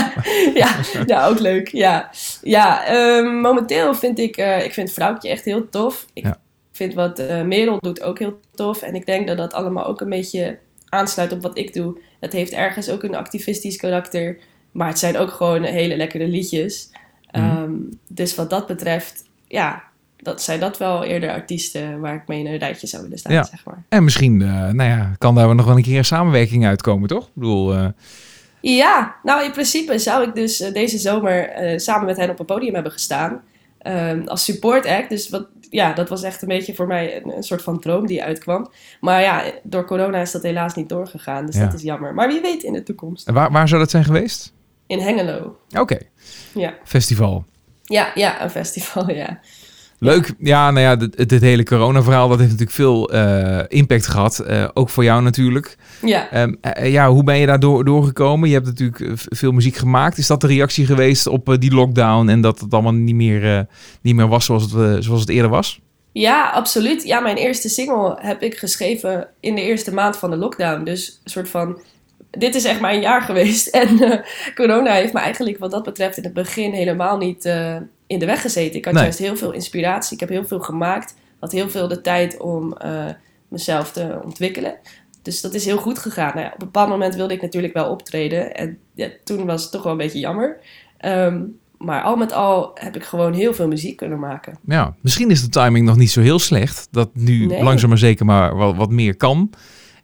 <laughs> ja, ja, ook leuk. Ja, ja ehm, momenteel vind ik, eh, ik vind Vrouwtje echt heel tof. Ik Ja. vind wat eh Merel doet ook heel tof. En ik denk dat dat allemaal ook een beetje aansluit op wat ik doe. Het heeft ergens ook een activistisch karakter. Maar het zijn ook gewoon hele lekkere liedjes. Mhm. Ehm, dus wat dat betreft, ja, dat zijn dat wel eerder artiesten waar ik mee in een rijtje zou willen staan, Ja. zeg maar. En misschien, eh, nou ja, kan daar nog wel een keer een samenwerking uitkomen, toch? Ik bedoel, eh, Ja, nou in principe zou ik dus eh, deze zomer samen met hen op een podium hebben gestaan. ehm, als support act. Dus wat, ja, dat was echt een beetje voor mij een, een soort van droom die uitkwam. Maar ja, door corona is dat helaas niet doorgegaan. Dus Ja. dat is jammer. Maar wie weet in de toekomst. waar, waar zou dat zijn geweest? In Hengelo. Oké, Ja, festival. ja, ja een festival, <laughs> ja. Leuk. Ja, nou ja, dit, dit hele corona-verhaal, dat heeft natuurlijk veel eh, impact gehad. Eh, ook voor jou natuurlijk. Ja, Ehm, eh, ja, hoe ben je daar door, doorgekomen? Je hebt natuurlijk veel muziek gemaakt. Is dat de reactie geweest op die lockdown en dat het allemaal niet meer, niet meer was zoals het, zoals het eerder was? Ja, absoluut. Ja, mijn eerste single heb ik geschreven in de eerste maand van de lockdown. Dus een soort van dit is echt mijn jaar geweest. <laughs> En uh, corona heeft me eigenlijk wat dat betreft in het begin helemaal niet uh, in de weg gezeten. Ik had Nee. juist heel veel inspiratie. Ik heb heel veel gemaakt. Had heel veel de tijd om uh, mezelf te ontwikkelen. Dus dat is heel goed gegaan. Nou ja, op een bepaald moment wilde ik natuurlijk wel optreden. En ja, toen was het toch wel een beetje jammer. Um, maar al met al heb ik gewoon heel veel muziek kunnen maken. Ja, misschien is de timing nog niet zo heel slecht. Dat nu Nee. langzaam maar zeker maar wat, wat meer kan.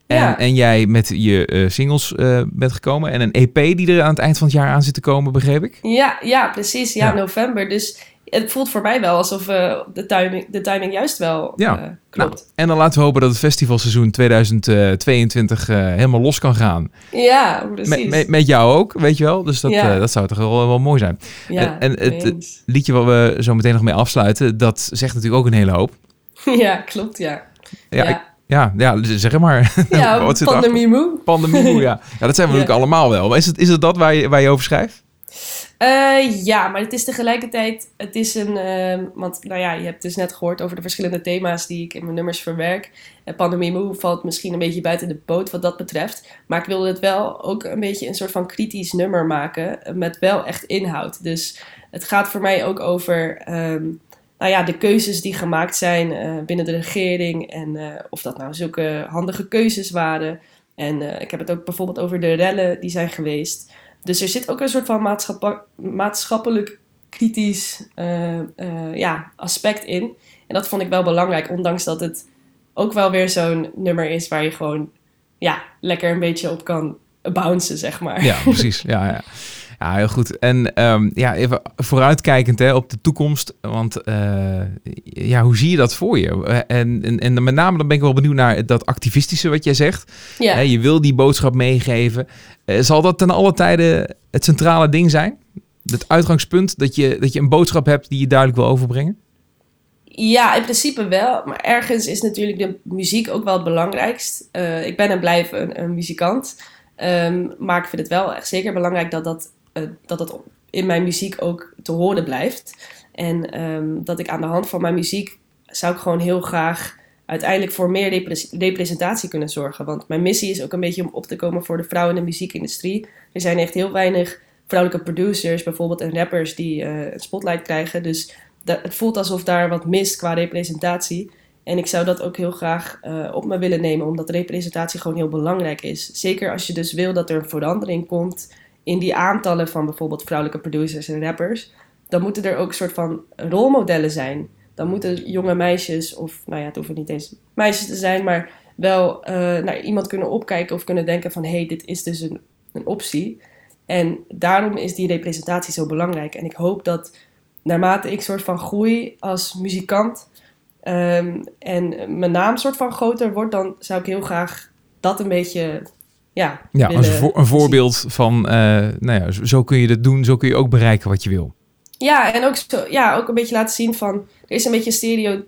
En, Ja. en jij met je eh, singles eh, bent gekomen. En een EP die er aan het eind van het jaar aan zit te komen, begreep ik. Ja, ja precies. Ja, Ja. november. Dus het voelt voor mij wel alsof eh, de, timing, de timing juist wel Ja. eh, klopt. En dan laten we hopen dat het festivalseizoen 2022 eh, helemaal los kan gaan. ja, precies. Met, met, met jou ook, weet je wel. Dus dat, Ja. dat zou toch wel, wel mooi zijn. ja, en het-. Liedje wat we zo meteen nog mee afsluiten, dat zegt natuurlijk ook een hele hoop. <laughs> ja, klopt, ja. Ja, ja. ik- ja, ja zeg maar. <laughs> Ja, <laughs> Wat zit pandemie moe. Pandemie, moe, ja. Ja, dat zijn we Ja. natuurlijk allemaal wel. Maar is het, is het dat waar je, waar je over schrijft? Eh, ja, maar het is tegelijkertijd, het is een, ehm, want nou ja, je hebt dus net gehoord over de verschillende thema's die ik in mijn nummers verwerk. En Pandemie Moe valt misschien een beetje buiten de boot wat dat betreft. Maar ik wilde het wel ook een beetje een soort van kritisch nummer maken, eh, met wel echt inhoud. Dus het gaat voor mij ook over, ehm, nou ja, de keuzes die gemaakt zijn eh, binnen de regering. En eh, of dat nou zulke handige keuzes waren. En eh, ik heb het ook bijvoorbeeld over de rellen die zijn geweest. Dus er zit ook een soort van maatschappelijk kritisch ja, aspect in. En dat vond ik wel belangrijk, ondanks dat het ook wel weer zo'n nummer is waar je gewoon ja, lekker een beetje op kan bouncen, zeg maar. Ja, precies. Ja, ja. Ja heel goed. En ehm, ja, even vooruitkijkend hè, op de toekomst. Want eh, ja, hoe zie je dat voor je? Eh, En, en, en met name dan ben ik wel benieuwd naar dat activistische wat jij zegt. Ja. Hè, je wil die boodschap meegeven. Eh, zal dat ten alle tijde het centrale ding zijn? Het uitgangspunt dat je, dat je een boodschap hebt die je duidelijk wil overbrengen? Ja, in principe wel. Maar ergens is natuurlijk de muziek ook wel het belangrijkst. Ik ben en blijf een, een muzikant. Ehm, maar ik vind het wel echt zeker belangrijk dat dat, dat dat in mijn muziek ook te horen blijft. En ehm, dat ik aan de hand van mijn muziek zou ik gewoon heel graag uiteindelijk voor meer repres- representatie kunnen zorgen. Want mijn missie is ook een beetje om op te komen voor de vrouwen in de muziekindustrie. Er zijn echt heel weinig vrouwelijke producers bijvoorbeeld en rappers die eh een spotlight krijgen. Dus het voelt alsof daar wat mist qua representatie. En ik zou dat ook heel graag eh, op me willen nemen, omdat representatie gewoon heel belangrijk is. Zeker als je dus wil dat er een verandering komt in die aantallen van bijvoorbeeld vrouwelijke producers en rappers. Dan moeten er ook soort van rolmodellen zijn. Dan moeten jonge meisjes, of nou ja, het hoeven niet eens meisjes te zijn, maar wel eh, naar iemand kunnen opkijken of kunnen denken van hé, hey, dit is dus een, een optie. En daarom is die representatie zo belangrijk. En ik hoop dat naarmate ik soort van groei als muzikant ehm, en mijn naam soort van groter wordt, dan zou ik heel graag dat een beetje ja, Ja, als een, voor- een voorbeeld van, eh, nou ja, zo, kun je dat doen, zo kun je ook bereiken wat je wil. Ja, en ook, zo, ja, ook een beetje laten zien van... Er is een beetje een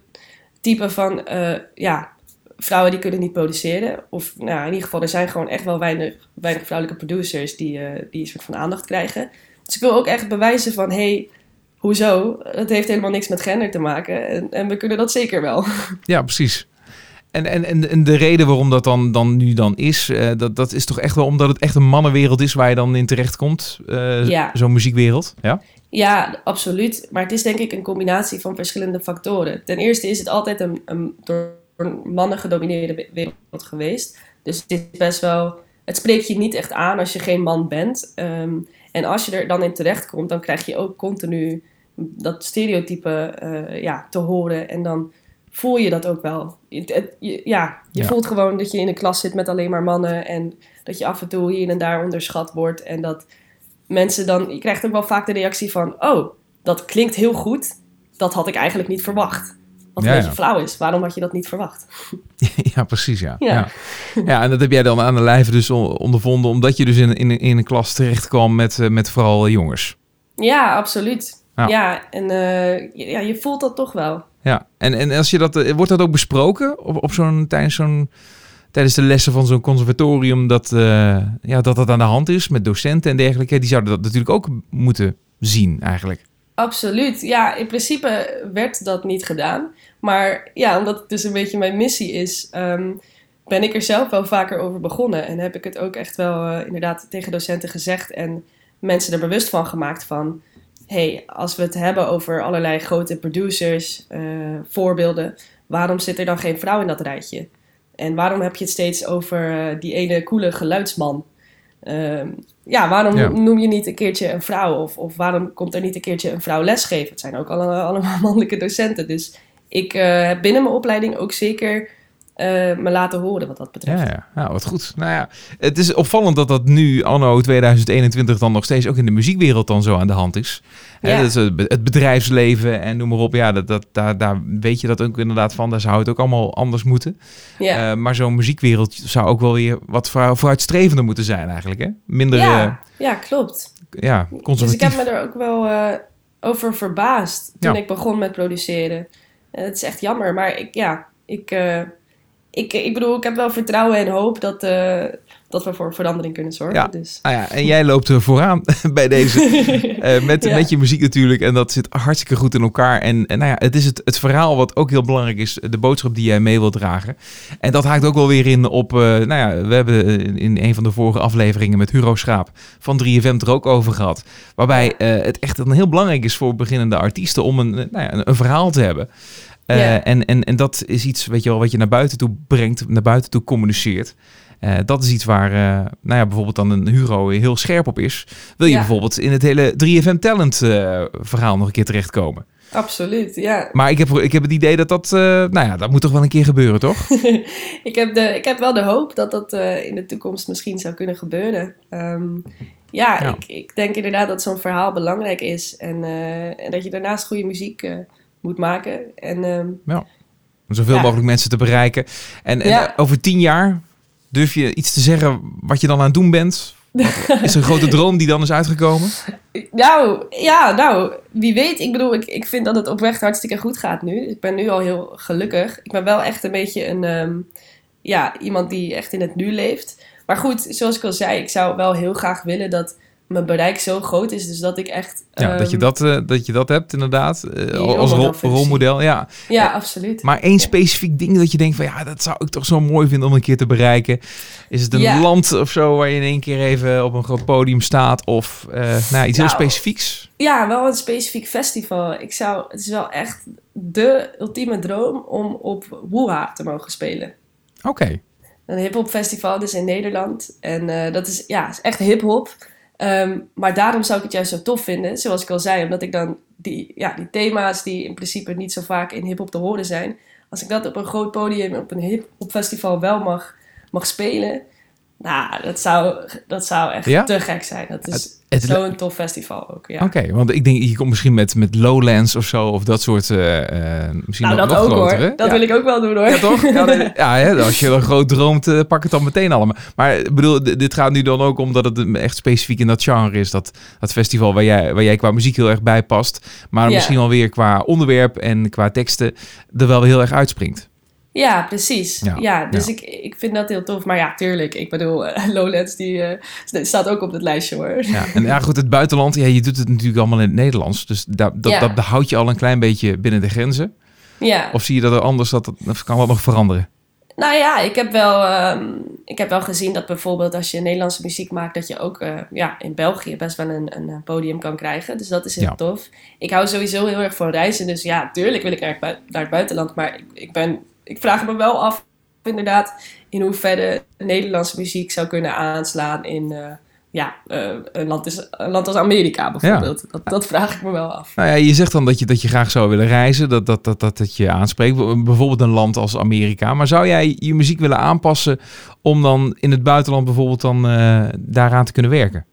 stereotype van... eh, ja, vrouwen die kunnen niet produceren. Of nou, in ieder geval, er zijn gewoon echt wel weinig, weinig vrouwelijke producers... Die, eh, die een soort van aandacht krijgen. Dus ik wil ook echt bewijzen van... hey, hoezo? Het heeft helemaal niks met gender te maken. En, en we kunnen dat zeker wel. <laughs> Ja, precies. En, en, en, en de reden waarom dat dan, dan nu dan is, eh, dat, dat is toch echt wel omdat het echt een mannenwereld is waar je dan in terechtkomt. eh Ja. Zo'n muziekwereld. Ja? Ja, absoluut. Maar het is denk ik een combinatie van verschillende factoren. Ten eerste is het altijd een, een door mannen gedomineerde we- wereld geweest. Dus het is best wel. Het spreekt je niet echt aan als je geen man bent. Ehm, en als je er dan in terechtkomt, dan krijg je ook continu dat stereotype eh, ja, te horen. En dan voel je dat ook wel. Je- ja, je Ja. voelt gewoon dat je in een klas zit met alleen maar mannen. En dat je af en toe hier en daar onderschat wordt. En dat mensen dan... Je krijgt ook wel vaak de reactie van... Oh, dat klinkt heel goed. Dat had ik eigenlijk niet verwacht. Wat een Ja, beetje flauw is. Waarom had je dat niet verwacht? <laughs> ja, precies. Ja. Ja. Ja. Ja. en dat heb jij dan aan de lijve dus on- ondervonden, omdat je dus in, in, in een klas terecht kwam met, eh, met vooral jongens. Ja, absoluut. Ja. Ja, en eh, ja, je voelt dat toch wel. Ja, en, en als je dat, eh, wordt dat ook besproken op, op zo'n, tijdens, zo'n, tijdens de lessen van zo'n conservatorium, dat, eh, ja, dat dat aan de hand is met docenten en dergelijke? Die zouden dat natuurlijk ook moeten zien eigenlijk. Absoluut. Ja, in principe werd dat niet gedaan. Maar ja, omdat het dus een beetje mijn missie is, ehm, ben ik er zelf wel vaker over begonnen. En heb ik het ook echt wel eh, inderdaad tegen docenten gezegd en mensen er bewust van gemaakt van... hey, als we het hebben over allerlei grote producers, eh, voorbeelden... waarom zit er dan geen vrouw in dat rijtje? En waarom heb je het steeds over eh, die ene coole geluidsman? Ehm, ja, waarom Ja. noem je niet een keertje een vrouw? Of, of waarom komt er niet een keertje een vrouw lesgeven? Het zijn ook alle- <laughs> allemaal mannelijke docenten. Dus ik eh, heb binnen mijn opleiding ook zeker eh, me laten horen wat dat betreft. Ja, ja. ja, wat goed. Nou ja, het is opvallend dat dat nu, anno 2021, dan nog steeds ook in de muziekwereld dan zo aan de hand is. Dat het be- het bedrijfsleven en noem maar op. Ja, dat, dat, daar, daar weet je dat ook inderdaad van. Daar zou het ook allemaal anders moeten. Ja. Eh, maar zo'n muziekwereld zou ook wel weer wat voor- vooruitstrevender moeten zijn eigenlijk. Hè? Minder ja. ja, klopt. ja, Dus ik conservatief. heb me er ook wel eh, over verbaasd toen Ja. ik begon met produceren. Eh, het is echt jammer, maar ik, ja, ik, eh, ik, ik bedoel, ik heb wel vertrouwen en hoop dat, eh, dat we voor verandering kunnen zorgen. Ja. Dus. Ah ja, en jij loopt er vooraan <laughs> bij deze. <laughs> Eh, met, Ja. met je muziek natuurlijk. En dat zit hartstikke goed in elkaar. En, en nou ja, het is het, het verhaal wat ook heel belangrijk is. De boodschap die jij mee wilt dragen. En dat haakt ook wel weer in op... eh, nou ja, we hebben in- in een van de vorige afleveringen met Huro Schaap van 3FM het er ook over gehad. Waarbij eh, het echt een heel belangrijk is voor beginnende artiesten om een, eh, nou ja, een, een verhaal te hebben. Eh, en, en, en dat is iets weet je wel, wat je naar buiten toe brengt, naar buiten toe communiceert. Eh, dat is iets waar eh, nou ja, bijvoorbeeld dan een Huro heel scherp op is. Wil je Ja. bijvoorbeeld in het hele 3FM Talent verhaal nog een keer terechtkomen? Absoluut, ja. Maar ik heb, ik heb het idee dat dat, nou ja, dat moet toch wel een keer gebeuren, toch? <laughs> ik, heb de, ik heb wel de hoop dat dat in de toekomst misschien zou kunnen gebeuren. Ehm, ja, Ja. Ik, ik denk inderdaad dat zo'n verhaal belangrijk is. En, en dat je daarnaast goede muziek moet maken. En ehm, Om zoveel Ja. mogelijk mensen te bereiken. En, en Ja. eh, over tien jaar durf je iets te zeggen wat je dan aan het doen bent? <laughs> Is er een grote droom die dan is uitgekomen? Nou, ja, nou, wie weet. Ik bedoel, ik, ik vind dat het oprecht hartstikke goed gaat nu. Ik ben nu al heel gelukkig. Ik ben wel echt een beetje een, ehm, ja, iemand die echt in het nu leeft. Maar goed, zoals ik al zei, ik zou wel heel graag willen dat mijn bereik zo groot is. Dus dat ik echt... Ja, dat, je ehm, dat, eh, dat je dat hebt inderdaad. eh, als rol- rolmodel, ja. Ja, absoluut. Maar één specifiek ding dat je denkt van ja, dat zou ik toch zo mooi vinden om een keer te bereiken. Is het een Ja. land of zo waar je in één keer even op een groot podium staat of eh, nou, iets heel Nou, specifieks? Ja, wel een specifiek festival. Ik zou, het is wel echt de ultieme droom om op Woeha te mogen spelen. Oké. Een hip-hop festival, dus in Nederland. En eh, dat is, ja, is echt hip-hop. Ehm, maar daarom zou ik het juist zo tof vinden, zoals ik al zei, omdat ik dan die, ja, die thema's die in principe niet zo vaak in hip-hop te horen zijn, als ik dat op een groot podium, op een hip-hop festival wel mag, mag spelen, nou, dat zou, dat zou echt Ja? te gek zijn. Dat is Het- het- zo'n tof festival ook. Ja. Oké, want ik denk je komt misschien met, met Lowlands of zo of dat soort eh, eh, misschien Nou, nog, dat nog ook grotere. hoor. Dat ja. wil ik ook wel doen hoor. Ja, toch? Ja, nee, <laughs> ja, hè, als je dan groot droomt, eh, pak het dan meteen allemaal. Maar ik bedoel, dit gaat nu dan ook omdat het echt specifiek in dat genre is. Dat, dat festival waar jij, waar jij qua muziek heel erg bij past. Maar misschien wel weer qua onderwerp en qua teksten er wel heel erg uitspringt. Ja, precies. Ja, Ja, dus ja. Ik, ik vind dat heel tof. Maar ja, tuurlijk. Ik bedoel, eh, <laughs> Lowlands die, eh, staat ook op het lijstje hoor. Ja, en ja, goed, het buitenland, ja, je doet het natuurlijk allemaal in het Nederlands. Dus dat, Ja. dat houdt je al een klein beetje binnen de grenzen. Ja. Of zie je dat er anders, dat, dat kan dat nog veranderen? Nou ja, ik heb, wel, ehm, ik heb wel gezien dat bijvoorbeeld als je Nederlandse muziek maakt, dat je ook eh, ja, in België best wel een, een podium kan krijgen. Dus dat is heel Ja. tof. Ik hou sowieso heel erg van reizen. Dus ja, tuurlijk wil ik naar het buitenland. Maar ik, ik, ben, ik vraag me wel af, inderdaad, in hoeverre Nederlandse muziek zou kunnen aanslaan in eh, ja, eh, een, land is, een land als Amerika bijvoorbeeld. Dat, dat vraag ik me wel af. Nou ja, je zegt dan dat je, dat je graag zou willen reizen, dat dat, dat, dat het je aanspreekt. Bijvoorbeeld een land als Amerika. Maar zou jij je muziek willen aanpassen om dan in het buitenland bijvoorbeeld dan eh, daaraan te kunnen werken?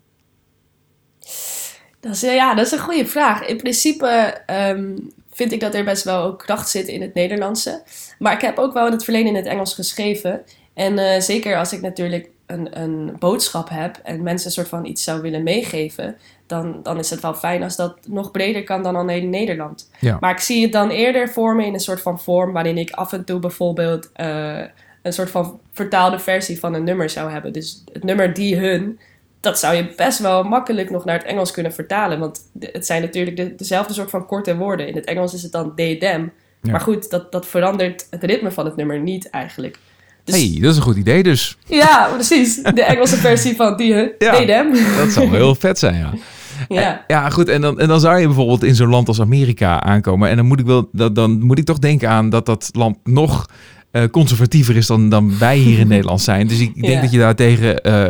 Dat is, ja, dat is een goede vraag. In principe ehm, vind ik dat er best wel ook kracht zit in het Nederlandse. Maar ik heb ook wel in het verleden in het Engels geschreven. En eh, zeker als ik natuurlijk een, een boodschap heb en mensen een soort van iets zou willen meegeven, dan, dan is het wel fijn als dat nog breder kan dan alleen in Nederland. Ja. Maar ik zie het dan eerder voor me in een soort van vorm waarin ik af en toe bijvoorbeeld eh, een soort van vertaalde versie van een nummer zou hebben. Dus het nummer die hun, dat zou je best wel makkelijk nog naar het Engels kunnen vertalen. Want het zijn natuurlijk de- dezelfde soort van korte woorden. In het Engels is het dan they, them. Ja. Maar goed, dat, dat verandert het ritme van het nummer niet eigenlijk. Dus, hey, dat is een goed idee dus. Ja, precies. De Engelse versie van die? Ja. They, them. Dat zou heel vet zijn, ja. <laughs> Ja. Ja, goed. En dan, en dan zou je bijvoorbeeld in zo'n land als Amerika aankomen. En dan moet ik, wel, dat, dan moet ik toch denken aan dat dat land nog eh, conservatiever is dan, dan wij hier in <laughs> Nederland zijn. Dus ik denk Ja. dat je daar tegen eh,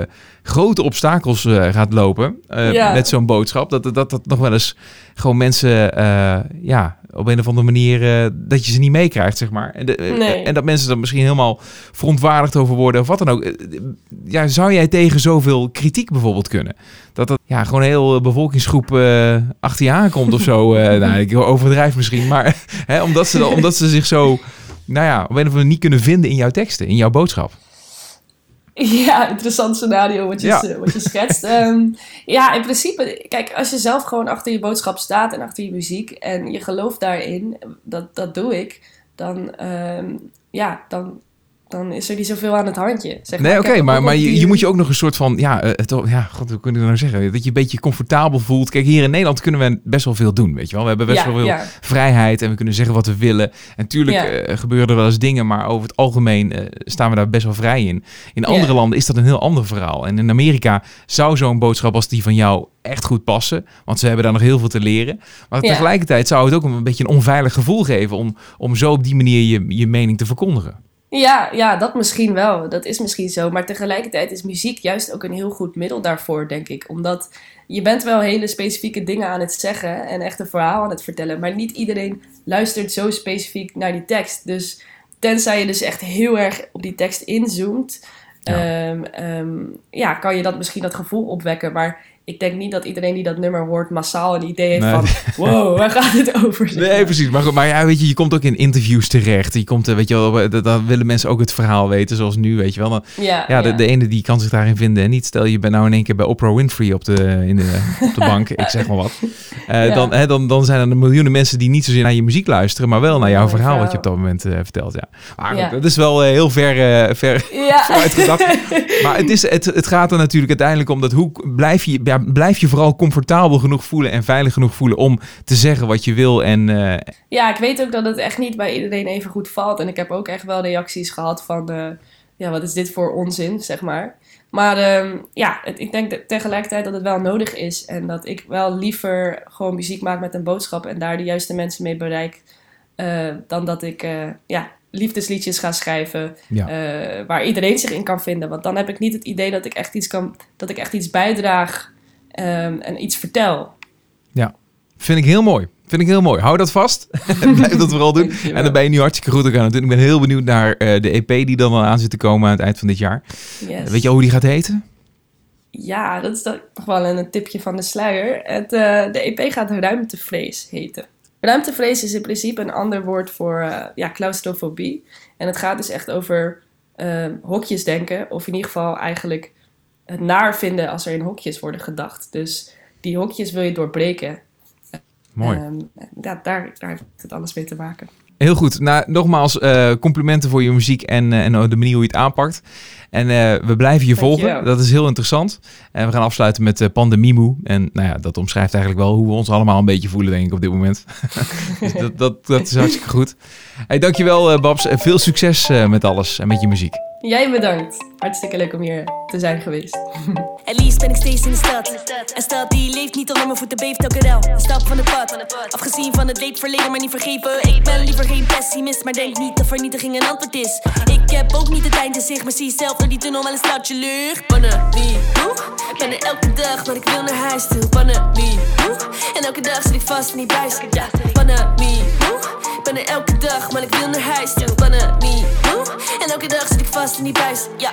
grote obstakels eh, gaat lopen Ja. met zo'n boodschap. Dat, dat dat nog wel eens gewoon mensen ja, op een of andere manier dat je ze niet meekrijgt, zeg maar. En, de- Nee. en dat mensen er misschien helemaal verontwaardigd over worden of wat dan ook. Ja, zou jij tegen zoveel kritiek bijvoorbeeld kunnen? Dat dat ja, gewoon een heel bevolkingsgroep achter je aankomt of zo. <laughs> nou, ik overdrijf misschien, maar <laughs> hè, omdat, ze, omdat ze zich zo, nou ja, op een of andere niet kunnen vinden in jouw teksten, in jouw boodschap. Ja, interessant scenario wat je, Ja. wat je schetst. <laughs> Ehm, ja, in principe, kijk, als je zelf gewoon achter je boodschap staat en achter je muziek en je gelooft daarin, dat, dat doe ik, dan, ehm, ja, dan, dan is er niet zoveel aan het handje. Zeg Nee, oké, maar, maar je, je moet je ook nog een soort van, ja, eh, het, ja, god, hoe kun je dat nou zeggen? Dat je een beetje comfortabel voelt. Kijk, hier in Nederland kunnen we best wel veel doen, weet je wel. We hebben best ja, wel veel ja. vrijheid en we kunnen zeggen wat we willen. En natuurlijk Ja. eh, gebeuren er wel eens dingen, maar over het algemeen eh, staan we daar best wel vrij in. In andere landen is dat een heel ander verhaal. En in Amerika zou zo'n boodschap als die van jou echt goed passen, want ze hebben daar nog heel veel te leren. Maar tegelijkertijd zou het ook een beetje een onveilig gevoel geven om, om zo op die manier je, je mening te verkondigen. Ja, ja, dat misschien wel. Dat is misschien zo. Maar tegelijkertijd is muziek juist ook een heel goed middel daarvoor, denk ik. Omdat je bent wel hele specifieke dingen aan het zeggen en echt een verhaal aan het vertellen. Maar niet iedereen luistert zo specifiek naar die tekst. Dus tenzij je dus echt heel erg op die tekst inzoomt, Ja. ehm, ehm, ja, kan je dat misschien dat gevoel opwekken. Maar ik denk niet dat iedereen die dat nummer hoort massaal een idee heeft Nee. van... Wow, waar gaat het over? zeg Nee, precies. Maar, goed, maar ja, weet je, je komt ook in interviews terecht. Je komt, eh, weet je wel, dan willen mensen ook het verhaal weten, zoals nu, weet je wel. Dan, Ja, ja, de, de ene die kan zich daarin vinden en niet. Stel je bent nou in één keer bij Oprah Winfrey op de, in de, op de bank, ik zeg maar wat. Eh, Ja. dan, hè, dan, dan zijn er miljoenen mensen die niet zozeer naar je muziek luisteren, maar wel naar jouw Mooi verhaal wat je op dat moment eh, vertelt. Ja. Maar goed, dat is wel heel ver, ver. <laughs> Maar het, is, het, het gaat er natuurlijk uiteindelijk om dat hoe blijf je, ja, blijf je vooral comfortabel genoeg voelen en veilig genoeg voelen om te zeggen wat je wil. En eh, Ja, ik weet ook dat het echt niet bij iedereen even goed valt. En ik heb ook echt wel reacties gehad van... eh, ja, wat is dit voor onzin, zeg maar. Maar ehm, ja, het- ik denk dat tegelijkertijd dat het wel nodig is. En dat ik wel liever gewoon muziek maak met een boodschap... en daar de juiste mensen mee bereik... eh, dan dat ik ja, liefdesliedjes ga schrijven... ja. waar iedereen zich in kan vinden. Want dan heb ik niet het idee dat ik echt iets, kan, dat ik echt iets bijdraag... ehm, en iets vertel. Vind ik heel mooi. Vind ik heel mooi. Hou dat vast. <laughs> <laughs> Blijf dat vooral doen. En dan ben je nu hartstikke goed aan het doen. Ik ben heel benieuwd naar eh, de EP die dan al aan zit te komen aan het eind van dit jaar. Yes. Weet je al hoe die gaat heten? Ja, dat is nog wel een tipje van de sluier. Het, eh, de EP gaat ruimtevrees heten. Ruimtevrees is in principe een ander woord voor eh, ja, claustrofobie. En het gaat dus echt over eh, hokjes denken. Of in ieder geval eigenlijk het naar vinden als er in hokjes worden gedacht. Dus die hokjes wil je doorbreken. Mooi. Ehm, ja, daar, daar heeft het alles mee te maken. Heel goed. Nou, nogmaals, eh, complimenten voor je muziek en, eh, en de manier hoe je het aanpakt. En eh, we blijven je volgen. Dat is heel interessant. En we gaan afsluiten met Pandemimoe. En nou ja, dat omschrijft eigenlijk wel hoe we ons allemaal een beetje voelen, denk ik, op dit moment. <laughs> dus dat, dat, dat is hartstikke goed. Hey, dankjewel, Babs. En veel succes met alles en met je muziek. Jij bedankt. Hartstikke leuk om hier te zijn geweest. <laughs> Het liefst ben ik steeds in de stad. Een stad die leeft niet onder mijn voeten beeft elke rel. Een stap van het pad. Afgezien van het leed verleden, maar niet vergeven. Ik ben liever geen pessimist, maar denk niet dat vernietiging een antwoord is. Ik heb ook niet het eind in zicht, maar zie zelf door die tunnel wel een stadje lucht. Pandemie, hoe? Ik ben er elke dag, maar ik wil naar huis toe. Hoe? En elke dag zit ik vast in die buis. Ik ben elke dag, maar ik wil naar huis toe. Pandemie, hoe? En elke dag zit ik vast in die buis. Ja.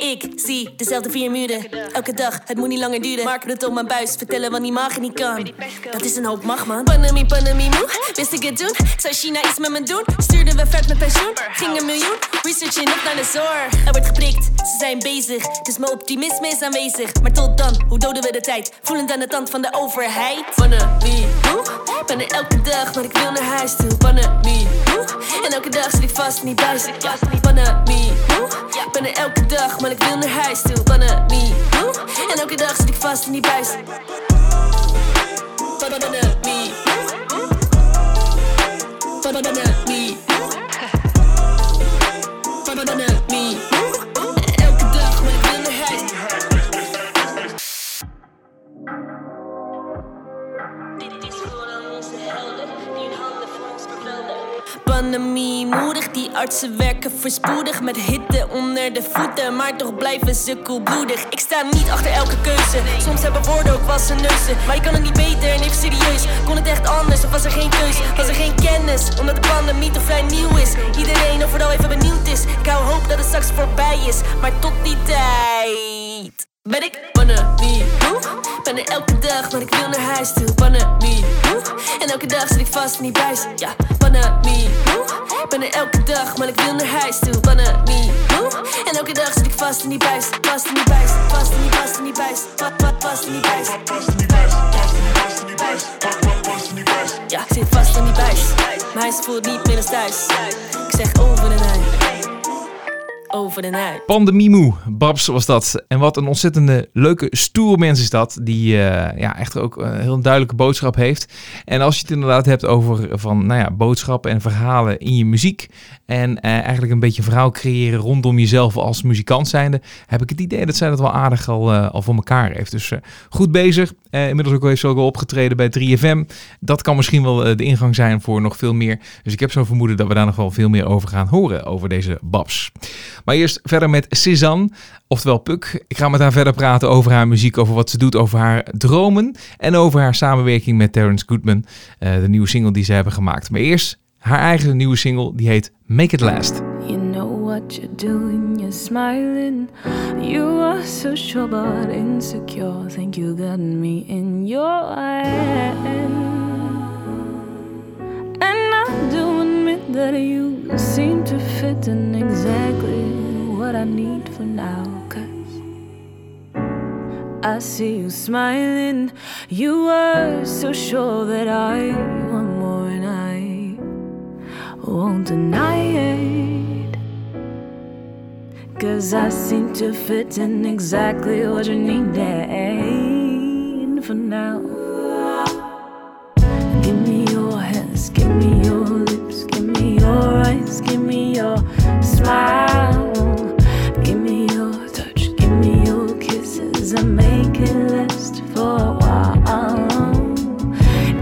Ik zie dezelfde vier muren. Elke dag, het moet niet langer duren. Mark het op mijn buis, vertellen wat niet mag en niet kan. Dat is een hoop macht, man. Pandemie, pandemie, moe. Wist ik het doen? Zou China iets met me doen? Stuurden we vet met pensioen? Ging een miljoen? Researching op naar de zorg. Er wordt geprikt, ze zijn bezig. Dus mijn optimisme is aanwezig. Maar tot dan, hoe doden we de tijd? Voelend aan de tand van de overheid. Pandemie, moe. Ben er elke dag, maar ik wil naar huis toe. Pandemie, moe. En elke dag zit ik vast die buis. Pandemie, moe. Ben er elke dag, maar ik wil naar huis toe. Moe. En elke dag zit ik vast in die buis. Pandemie, moe. Pandemie, moe. Artsen werken voorspoedig met hitte onder de voeten. Maar toch blijven ze koelbloedig. Ik sta niet achter elke keuze. Soms hebben woorden ook wassen neuzen. Maar je kan het niet beter en even serieus. Kon het echt anders of was er geen keus? Was er geen kennis? Omdat de pandemie toch vrij nieuw is. Iedereen overal even benieuwd is. Ik hou hoop dat het straks voorbij is. Maar tot die tijd. Ben ik Panami Hoe? Ben er elke dag, maar ik wil naar huis toe. Panami Hoe? En elke dag zit ik vast in die buis Ja, Panami Hoe? Ben er elke dag, maar ik wil naar huis toe. Panami Hoe? En elke dag zit ik vast in die buis Vast in die buis, vast in die, vast in die buis Vast, vast, vast in die buis Ja, ik zit vast in die buis Mijn voelt niet meer als thuis. Ik zeg over en uit over en uit. Babs was dat. En wat een ontzettende leuke, stoere mens is dat. Die uh, ja, echt ook een heel duidelijke boodschap heeft. En als je het inderdaad hebt over van, nou ja, boodschappen en verhalen in je muziek. En eigenlijk een beetje verhaal creëren rondom jezelf als muzikant zijnde. Heb ik het idee dat zij dat wel aardig al, al voor elkaar heeft. Dus goed bezig. inmiddels ook heeft ze ook al opgetreden bij 3FM. Dat kan misschien wel de ingang zijn voor nog veel meer. Dus ik heb zo'n vermoeden dat we daar nog wel veel meer over gaan horen. Over deze Babs. Maar eerst verder met Cézanne, oftewel Puk. Ik ga met haar verder praten over haar muziek, over wat ze doet, over haar dromen en over haar samenwerking met Terence Goodman, uh, de nieuwe single die ze hebben gemaakt. Maar eerst haar eigen nieuwe single, die heet Make It Last. You know what you're doing, you're smiling. You are so sure but insecure. Think you got me in your hand. And I do admit that you seem to fit in exactly what I need for now. Cause I see you smiling. You were so sure that I want more, and I won't deny it. Cause I seem to fit in exactly what you need for now. Give me your hands, give me your lips, give me your eyes, give me your smile. Make it last for a while.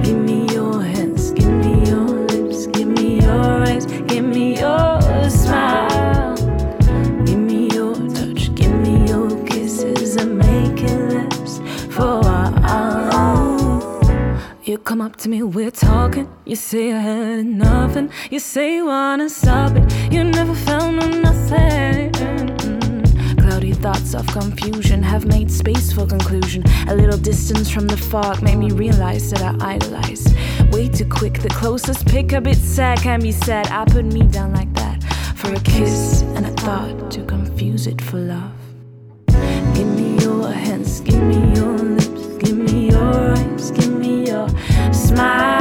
Give me your hands, give me your lips, give me your eyes, give me your smile. Give me your touch, give me your kisses, and make it last for a while. You come up to me, we're talking. You say I had nothing. You say you wanna stop it. You never found no nothing thoughts of confusion have made space for conclusion. A little distance from the fog made me realize that I idolized. Way too quick, the closest pick a bit sad can be said. I put me down like that for a kiss and a thought to confuse it for love. Give me your hands, give me your lips, give me your eyes, give me your smile.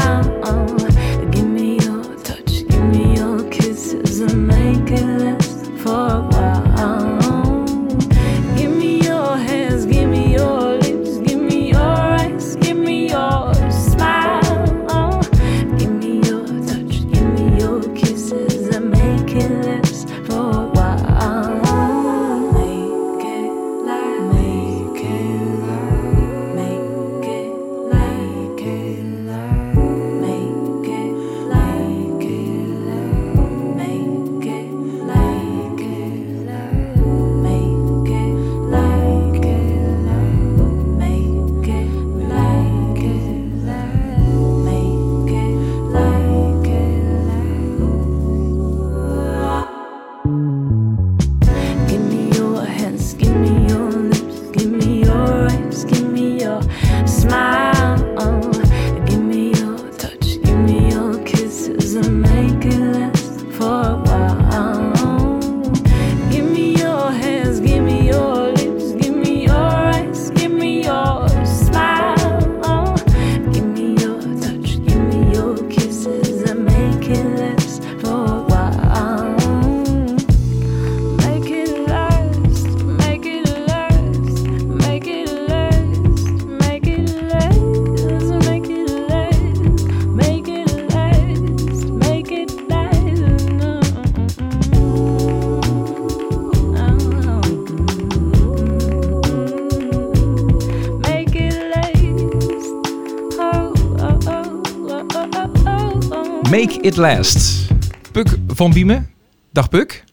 It Last. Puk van Biemen, Dag Puk.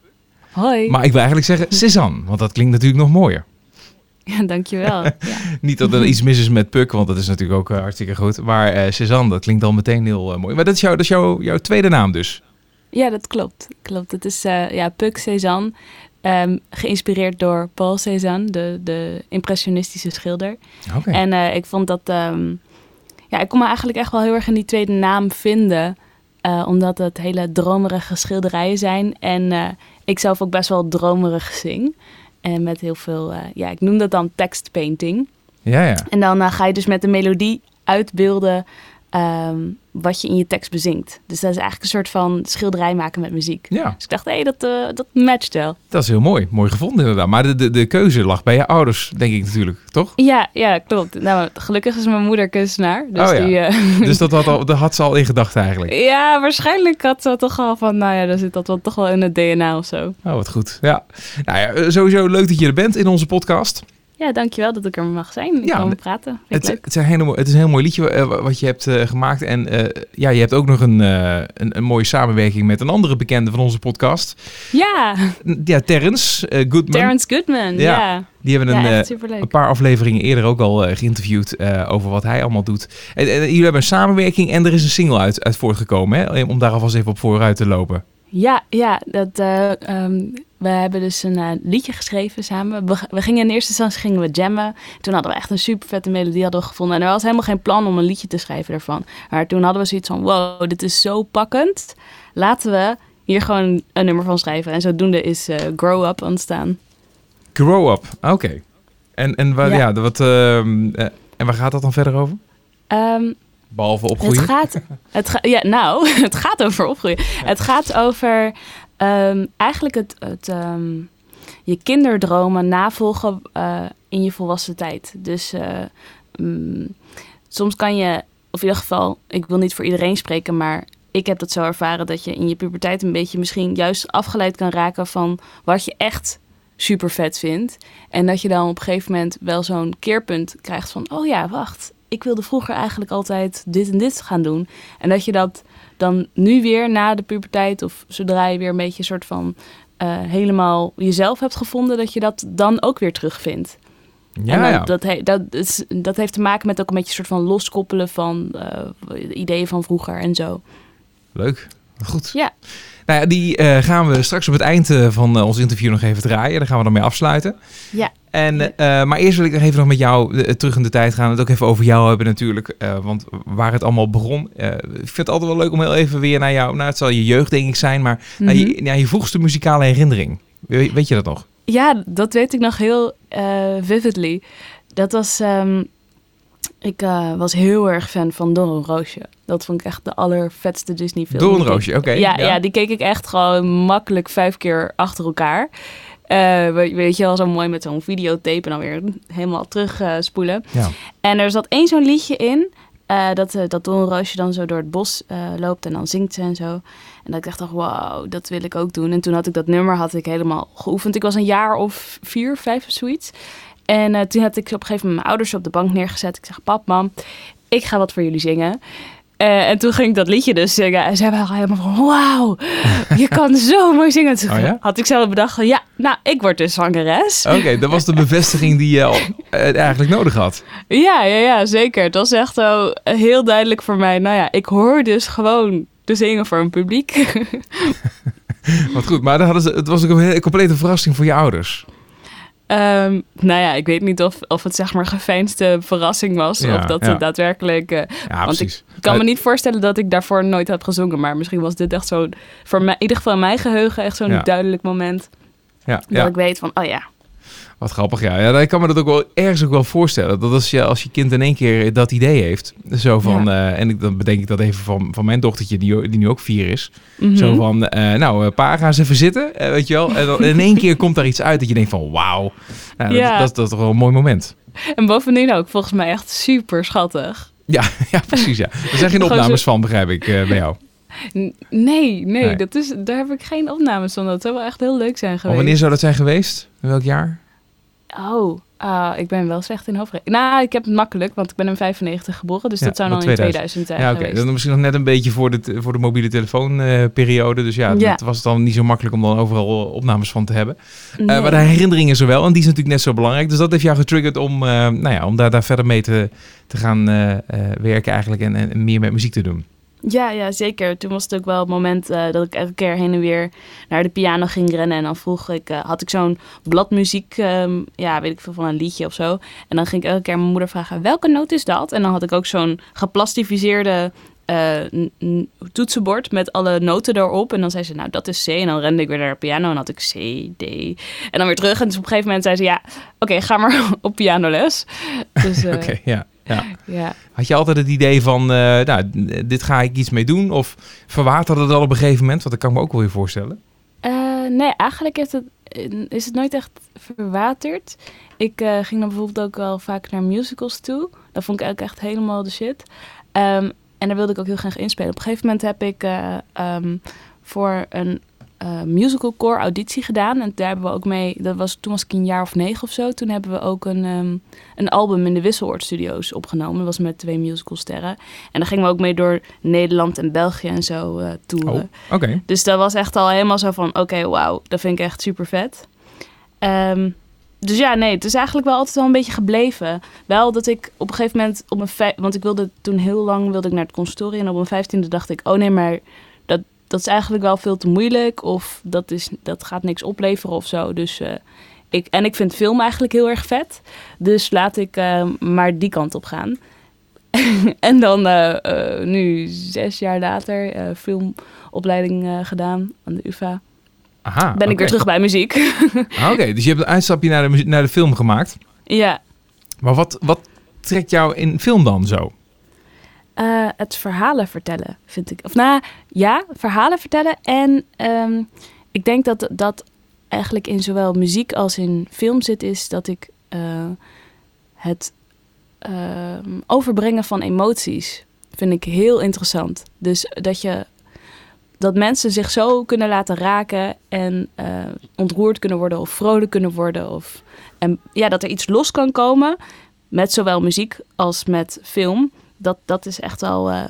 Hoi. Maar ik wil eigenlijk zeggen Cézanne, want dat klinkt natuurlijk nog mooier. Ja, dankjewel. <laughs> Ja. Niet dat er iets mis is met Puk, want dat is natuurlijk ook eh, hartstikke goed. Maar eh Cézanne, dat klinkt al meteen heel eh, mooi. Maar dat is, jouw, dat is jouw, jouw tweede naam dus. ja, dat klopt. klopt. Het is eh, ja, Puck Cézanne, ehm, geïnspireerd door Paul Cézanne, de, de impressionistische schilder. Oké. En eh, ik vond dat... ehm, ja, ik kon me eigenlijk echt wel heel erg in die tweede naam vinden. Eh, omdat het hele dromerige schilderijen zijn. En eh, ik zelf ook best wel dromerig zing. En met heel veel... eh, ja, ik noem dat dan tekstpainting. Ja, ja. En dan ga je dus met de melodie uitbeelden ehm, wat je in je tekst bezingt. Dus dat is eigenlijk een soort van schilderij maken met muziek. Ja, Dus ik dacht, hé, hey, dat, eh, dat matcht wel. dat is heel mooi. Mooi gevonden inderdaad. Maar de, de, de keuze lag bij je ouders, denk ik natuurlijk, toch? Ja, ja, klopt. Nou, gelukkig is mijn moeder kunstenaar. Dus Oh ja. die, eh, <laughs> Dus dat had, al, dat had ze al in gedachten eigenlijk. <laughs> ja, waarschijnlijk had ze toch al van, nou ja, dan zit dat wel toch wel in het DNA of zo. Oh, wat goed. Ja. Nou ja, eh, sowieso leuk dat je er bent in onze podcast. Ja, dankjewel dat ik er mag zijn. Ik Ja, kan praten. Vind Het, het, is een hele, mo- het is een heel mooi liedje eh, wat je hebt eh, gemaakt. En eh, ja, je hebt ook nog een, een, een mooie samenwerking met een andere bekende van onze podcast. Ja, Ja, Terrence Goodman. Terrence Goodman. Ja, Ja, Die hebben ja, een, paar afleveringen eerder ook al geïnterviewd over wat hij allemaal doet. En, en jullie hebben een samenwerking en er is een single uit, uit voortgekomen. Hè? Om daar alvast even op vooruit te lopen. Ja, ja dat, eh, ehm, we hebben dus een eh, liedje geschreven samen. We, we gingen in eerste instantie gingen we jammen. Toen hadden we echt een super vette melodie hadden we gevonden. En er was helemaal geen plan om een liedje te schrijven daarvan. Maar toen hadden we zoiets van, wow, dit is zo pakkend. Laten we hier gewoon een nummer van schrijven. En zodoende is eh, Grow Up ontstaan. Grow Up, oké. En, en, waar, ja. Wat, ehm, eh, en waar gaat dat dan verder over? Ehm, Behalve Het opgroeien? gaat, het ga, ja, nou, <laughs> het gaat over opgroeien. Het gaat over ehm, eigenlijk het, het ehm, je kinderdromen navolgen eh, in je volwassen tijd. Dus eh, mm, soms kan je, of in ieder geval, ik wil niet voor iedereen spreken, maar ik heb dat zo ervaren dat je in je puberteit een beetje misschien juist afgeleid kan raken van wat je echt super vet vindt. En dat je dan op een gegeven moment wel zo'n keerpunt krijgt van, oh ja, wacht, ik wilde vroeger eigenlijk altijd dit en dit gaan doen. En dat je dat dan nu weer na de puberteit of zodra je weer een beetje een soort van eh, helemaal jezelf hebt gevonden, dat je dat dan ook weer terugvindt. Ja, en dan, ja. Dat, he- dat, is, dat heeft te maken met ook een beetje een soort van loskoppelen van eh, ideeën van vroeger en zo. Leuk. Goed. Ja. Nou ja, die eh, gaan we straks op het eind van ons interview nog even draaien. Daar gaan we dan mee afsluiten. Ja. En, eh, maar eerst wil ik nog even nog met jou eh, terug in de tijd gaan. Het ook even over jou hebben natuurlijk. eh, want waar het allemaal begon. ik vind het altijd wel leuk om heel even weer naar jou... Nou, het zal je jeugd denk ik zijn. Maar naar, Mhm. je, naar je vroegste muzikale herinnering. Weet, weet je dat nog? Ja, dat weet ik nog heel vividly. Dat was. ehm, ik was heel erg fan van Don Roosje. Dat vond ik echt de allervetste Disney film. Door een Die keek- roosje, oké. ja, ja. die keek ik echt gewoon makkelijk vijf keer achter elkaar. Eh, weet je wel, zo mooi met zo'n videotape en dan weer helemaal terug spoelen. Ja. En er zat één zo'n liedje in. eh, dat, eh, dat Don Roosje dan zo door het bos loopt en dan zingt ze en zo. En dat ik dacht, wauw, dat wil ik ook doen. En toen had ik dat nummer had ik helemaal geoefend. Ik was een jaar of vier, vijf of zoiets. En toen had ik op een gegeven moment mijn ouders op de bank neergezet. Ik zeg, pap, mam, ik ga wat voor jullie zingen. Eh, en toen ging ik dat liedje dus zingen. En zij waren helemaal van, wauw, je <laughs> kan zo mooi zingen. Toen Oh ja? had ik zelf bedacht, van, ja, nou, ik word dus zangeres. Oké, dat was de bevestiging die je al, eh, eigenlijk nodig had. Ja, ja, ja, zeker. Het was echt zo heel duidelijk voor mij. Nou ja, ik hoor dus gewoon de zingen voor een publiek. <laughs> Wat goed, maar dan hadden ze, het was ook een hele complete verrassing voor je ouders. Ehm, nou ja, ik weet niet of, of het zeg maar geveinsde verrassing was. Ja, of dat ja. het daadwerkelijk... eh, Ja, Want precies. ik kan me Eh, niet voorstellen dat ik daarvoor nooit heb gezongen. Maar misschien was dit echt zo'n... Voor mij, in ieder geval in mijn geheugen echt zo'n duidelijk moment. ja, Dat ik weet van, oh ja. Wat grappig, ja. ja. Ik kan me dat ook wel ergens ook wel voorstellen. Dat als je, als je kind in één keer dat idee heeft. Zo van, eh, en ik, dan bedenk ik dat even van, van mijn dochtertje, die, die nu ook vier is. Mhm. Zo van, eh, nou, eh, pa, ga eens even zitten. weet je wel. En dan in één keer komt daar iets uit dat je denkt van, wauw. Nou, dat, Ja. dat, dat is toch wel een mooi moment. En bovendien ook volgens mij echt super schattig. Ja, <laughs> ja precies, ja. Er zijn geen opnames van, begrijp ik, bij jou. Nee, nee, Nee. Dat is, daar heb ik geen opnames van. Dat zou wel echt heel leuk zijn Maar geweest. wanneer zou dat zijn geweest? In welk jaar? Oh, Ah, ik ben wel slecht in hoofdrekenen. Nou, ik heb het makkelijk, want ik ben in 95 geboren. Dus Ja, dat zou dan in 2000. 2000 zijn Ja, oké. Dat is misschien nog net een beetje voor de, voor de mobiele telefoonperiode. dus ja, Ja. dat was het dan niet zo makkelijk om dan overal opnames van te hebben. Eh, maar de herinnering is er wel. En die is natuurlijk net zo belangrijk. Dus dat heeft jou getriggerd om, eh, nou ja, om daar, daar verder mee te, te gaan eh, eh, werken eigenlijk. En, en meer met muziek te doen. Ja, ja, zeker. Toen was het ook wel het moment eh, dat ik elke keer heen en weer naar de piano ging rennen. En dan vroeg ik, eh, had ik zo'n bladmuziek, ehm, ja, weet ik veel, van een liedje of zo. En dan ging ik elke keer mijn moeder vragen, welke noot is dat? En dan had ik ook zo'n geplastificeerde eh, toetsenbord met alle noten erop. En dan zei ze, nou, dat is C. En dan rende ik weer naar de piano en had ik C, D. En dan weer terug. En dus op een gegeven moment zei ze, ja, oké, ga maar <laughs> op pianoles. Dus <laughs> Oké, ja. Ja. ja. Had je altijd het idee van, eh, nou, dit ga ik iets mee doen? Of verwaterde dat al op een gegeven moment? Want dat kan ik me ook wel weer voorstellen. Eh, nee, eigenlijk heeft het, is het nooit echt verwaterd. Ik eh, ging dan bijvoorbeeld ook wel vaak naar musicals toe. Dat vond ik eigenlijk echt helemaal de shit. Ehm, en daar wilde ik ook heel graag inspelen. Op een gegeven moment heb ik eh, ehm, voor een eh, musical core auditie gedaan. En daar hebben we ook mee, dat was, toen was ik een jaar of negen of zo. Toen hebben we ook een, ehm, een album in de Wisseloord Studios opgenomen. Dat was met twee musicalsterren. En daar gingen we ook mee door Nederland en België en zo eh toeren. Oh, oké. Dus dat was echt al helemaal zo van, oké, wauw, dat vind ik echt super vet. Ehm, dus ja, nee, het is eigenlijk wel altijd wel een beetje gebleven. Wel dat ik op een gegeven moment, op mijn vij- want ik wilde toen heel lang wilde ik naar het conservatorium. En op mijn vijftiende dacht ik, oh nee, maar dat, is eigenlijk wel veel te moeilijk. Of dat, is, dat gaat niks opleveren of zo. Dus, eh, ik, en ik vind film eigenlijk heel erg vet. Dus laat ik eh, maar die kant op gaan. <laughs> en dan eh, nu, zes jaar later, filmopleiding gedaan aan de UvA. Aha, Ben ik weer terug bij muziek. Ah, Oké, dus je hebt een uitstapje naar de, naar de film gemaakt. ja, Maar wat, wat trekt jou in film dan zo? Eh, het verhalen vertellen vind ik. Of nou, ja, verhalen vertellen. En ehm, ik denk dat dat eigenlijk in zowel muziek als in film zit, is dat ik eh, het ehm, overbrengen van emoties vind ik heel interessant. Dus dat je dat mensen zich zo kunnen laten raken en eh, ontroerd kunnen worden of vrolijk kunnen worden. Of, en ja, dat er iets los kan komen met zowel muziek als met film. Dat, dat is echt wel eh,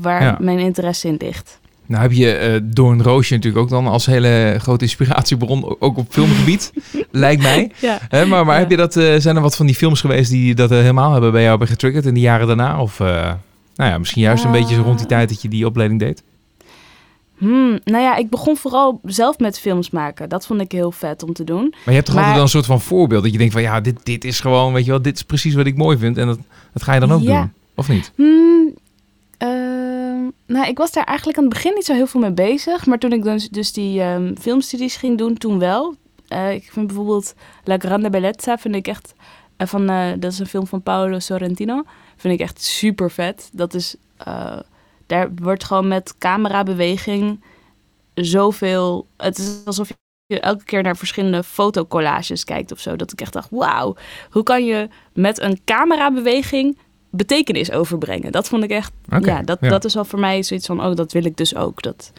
waar Ja. mijn interesse in ligt. Nou heb je eh Doorn Roosje natuurlijk ook dan als hele grote inspiratiebron, ook op filmgebied, <laughs> lijkt mij. Ja. Maar maar Ja. heb je dat, eh, zijn er wat van die films geweest die dat helemaal hebben bij jou getriggerd in de jaren daarna? Of nou ja, misschien juist een beetje zo rond die tijd dat je die opleiding deed? Hmm, nou ja, ik begon vooral zelf met films maken. Dat vond ik heel vet om te doen. Maar je hebt toch Maar- altijd wel een soort van voorbeeld dat je denkt van ja, dit, dit is gewoon, weet je wel, dit is precies wat ik mooi vind. En dat, dat ga je dan ook Ja. doen, of niet? Hmm, ehm, nou, ik was daar eigenlijk aan het begin niet zo heel veel mee bezig. Maar toen ik dus, dus die ehm, filmstudies ging doen, toen wel. Eh, ik vind bijvoorbeeld La Grande Bellezza, vind ik echt... eh, van, eh, dat is een film van Paolo Sorrentino. Vind ik echt super vet. Dat is... daar wordt gewoon met camerabeweging zoveel... Het is alsof je elke keer naar verschillende fotocollages kijkt of zo. Dat ik echt dacht, wauw, hoe kan je met een camerabeweging betekenis overbrengen? Dat vond ik echt, ja, dat, ja. dat is wel voor mij zoiets van, oh, dat wil ik dus ook. Dat,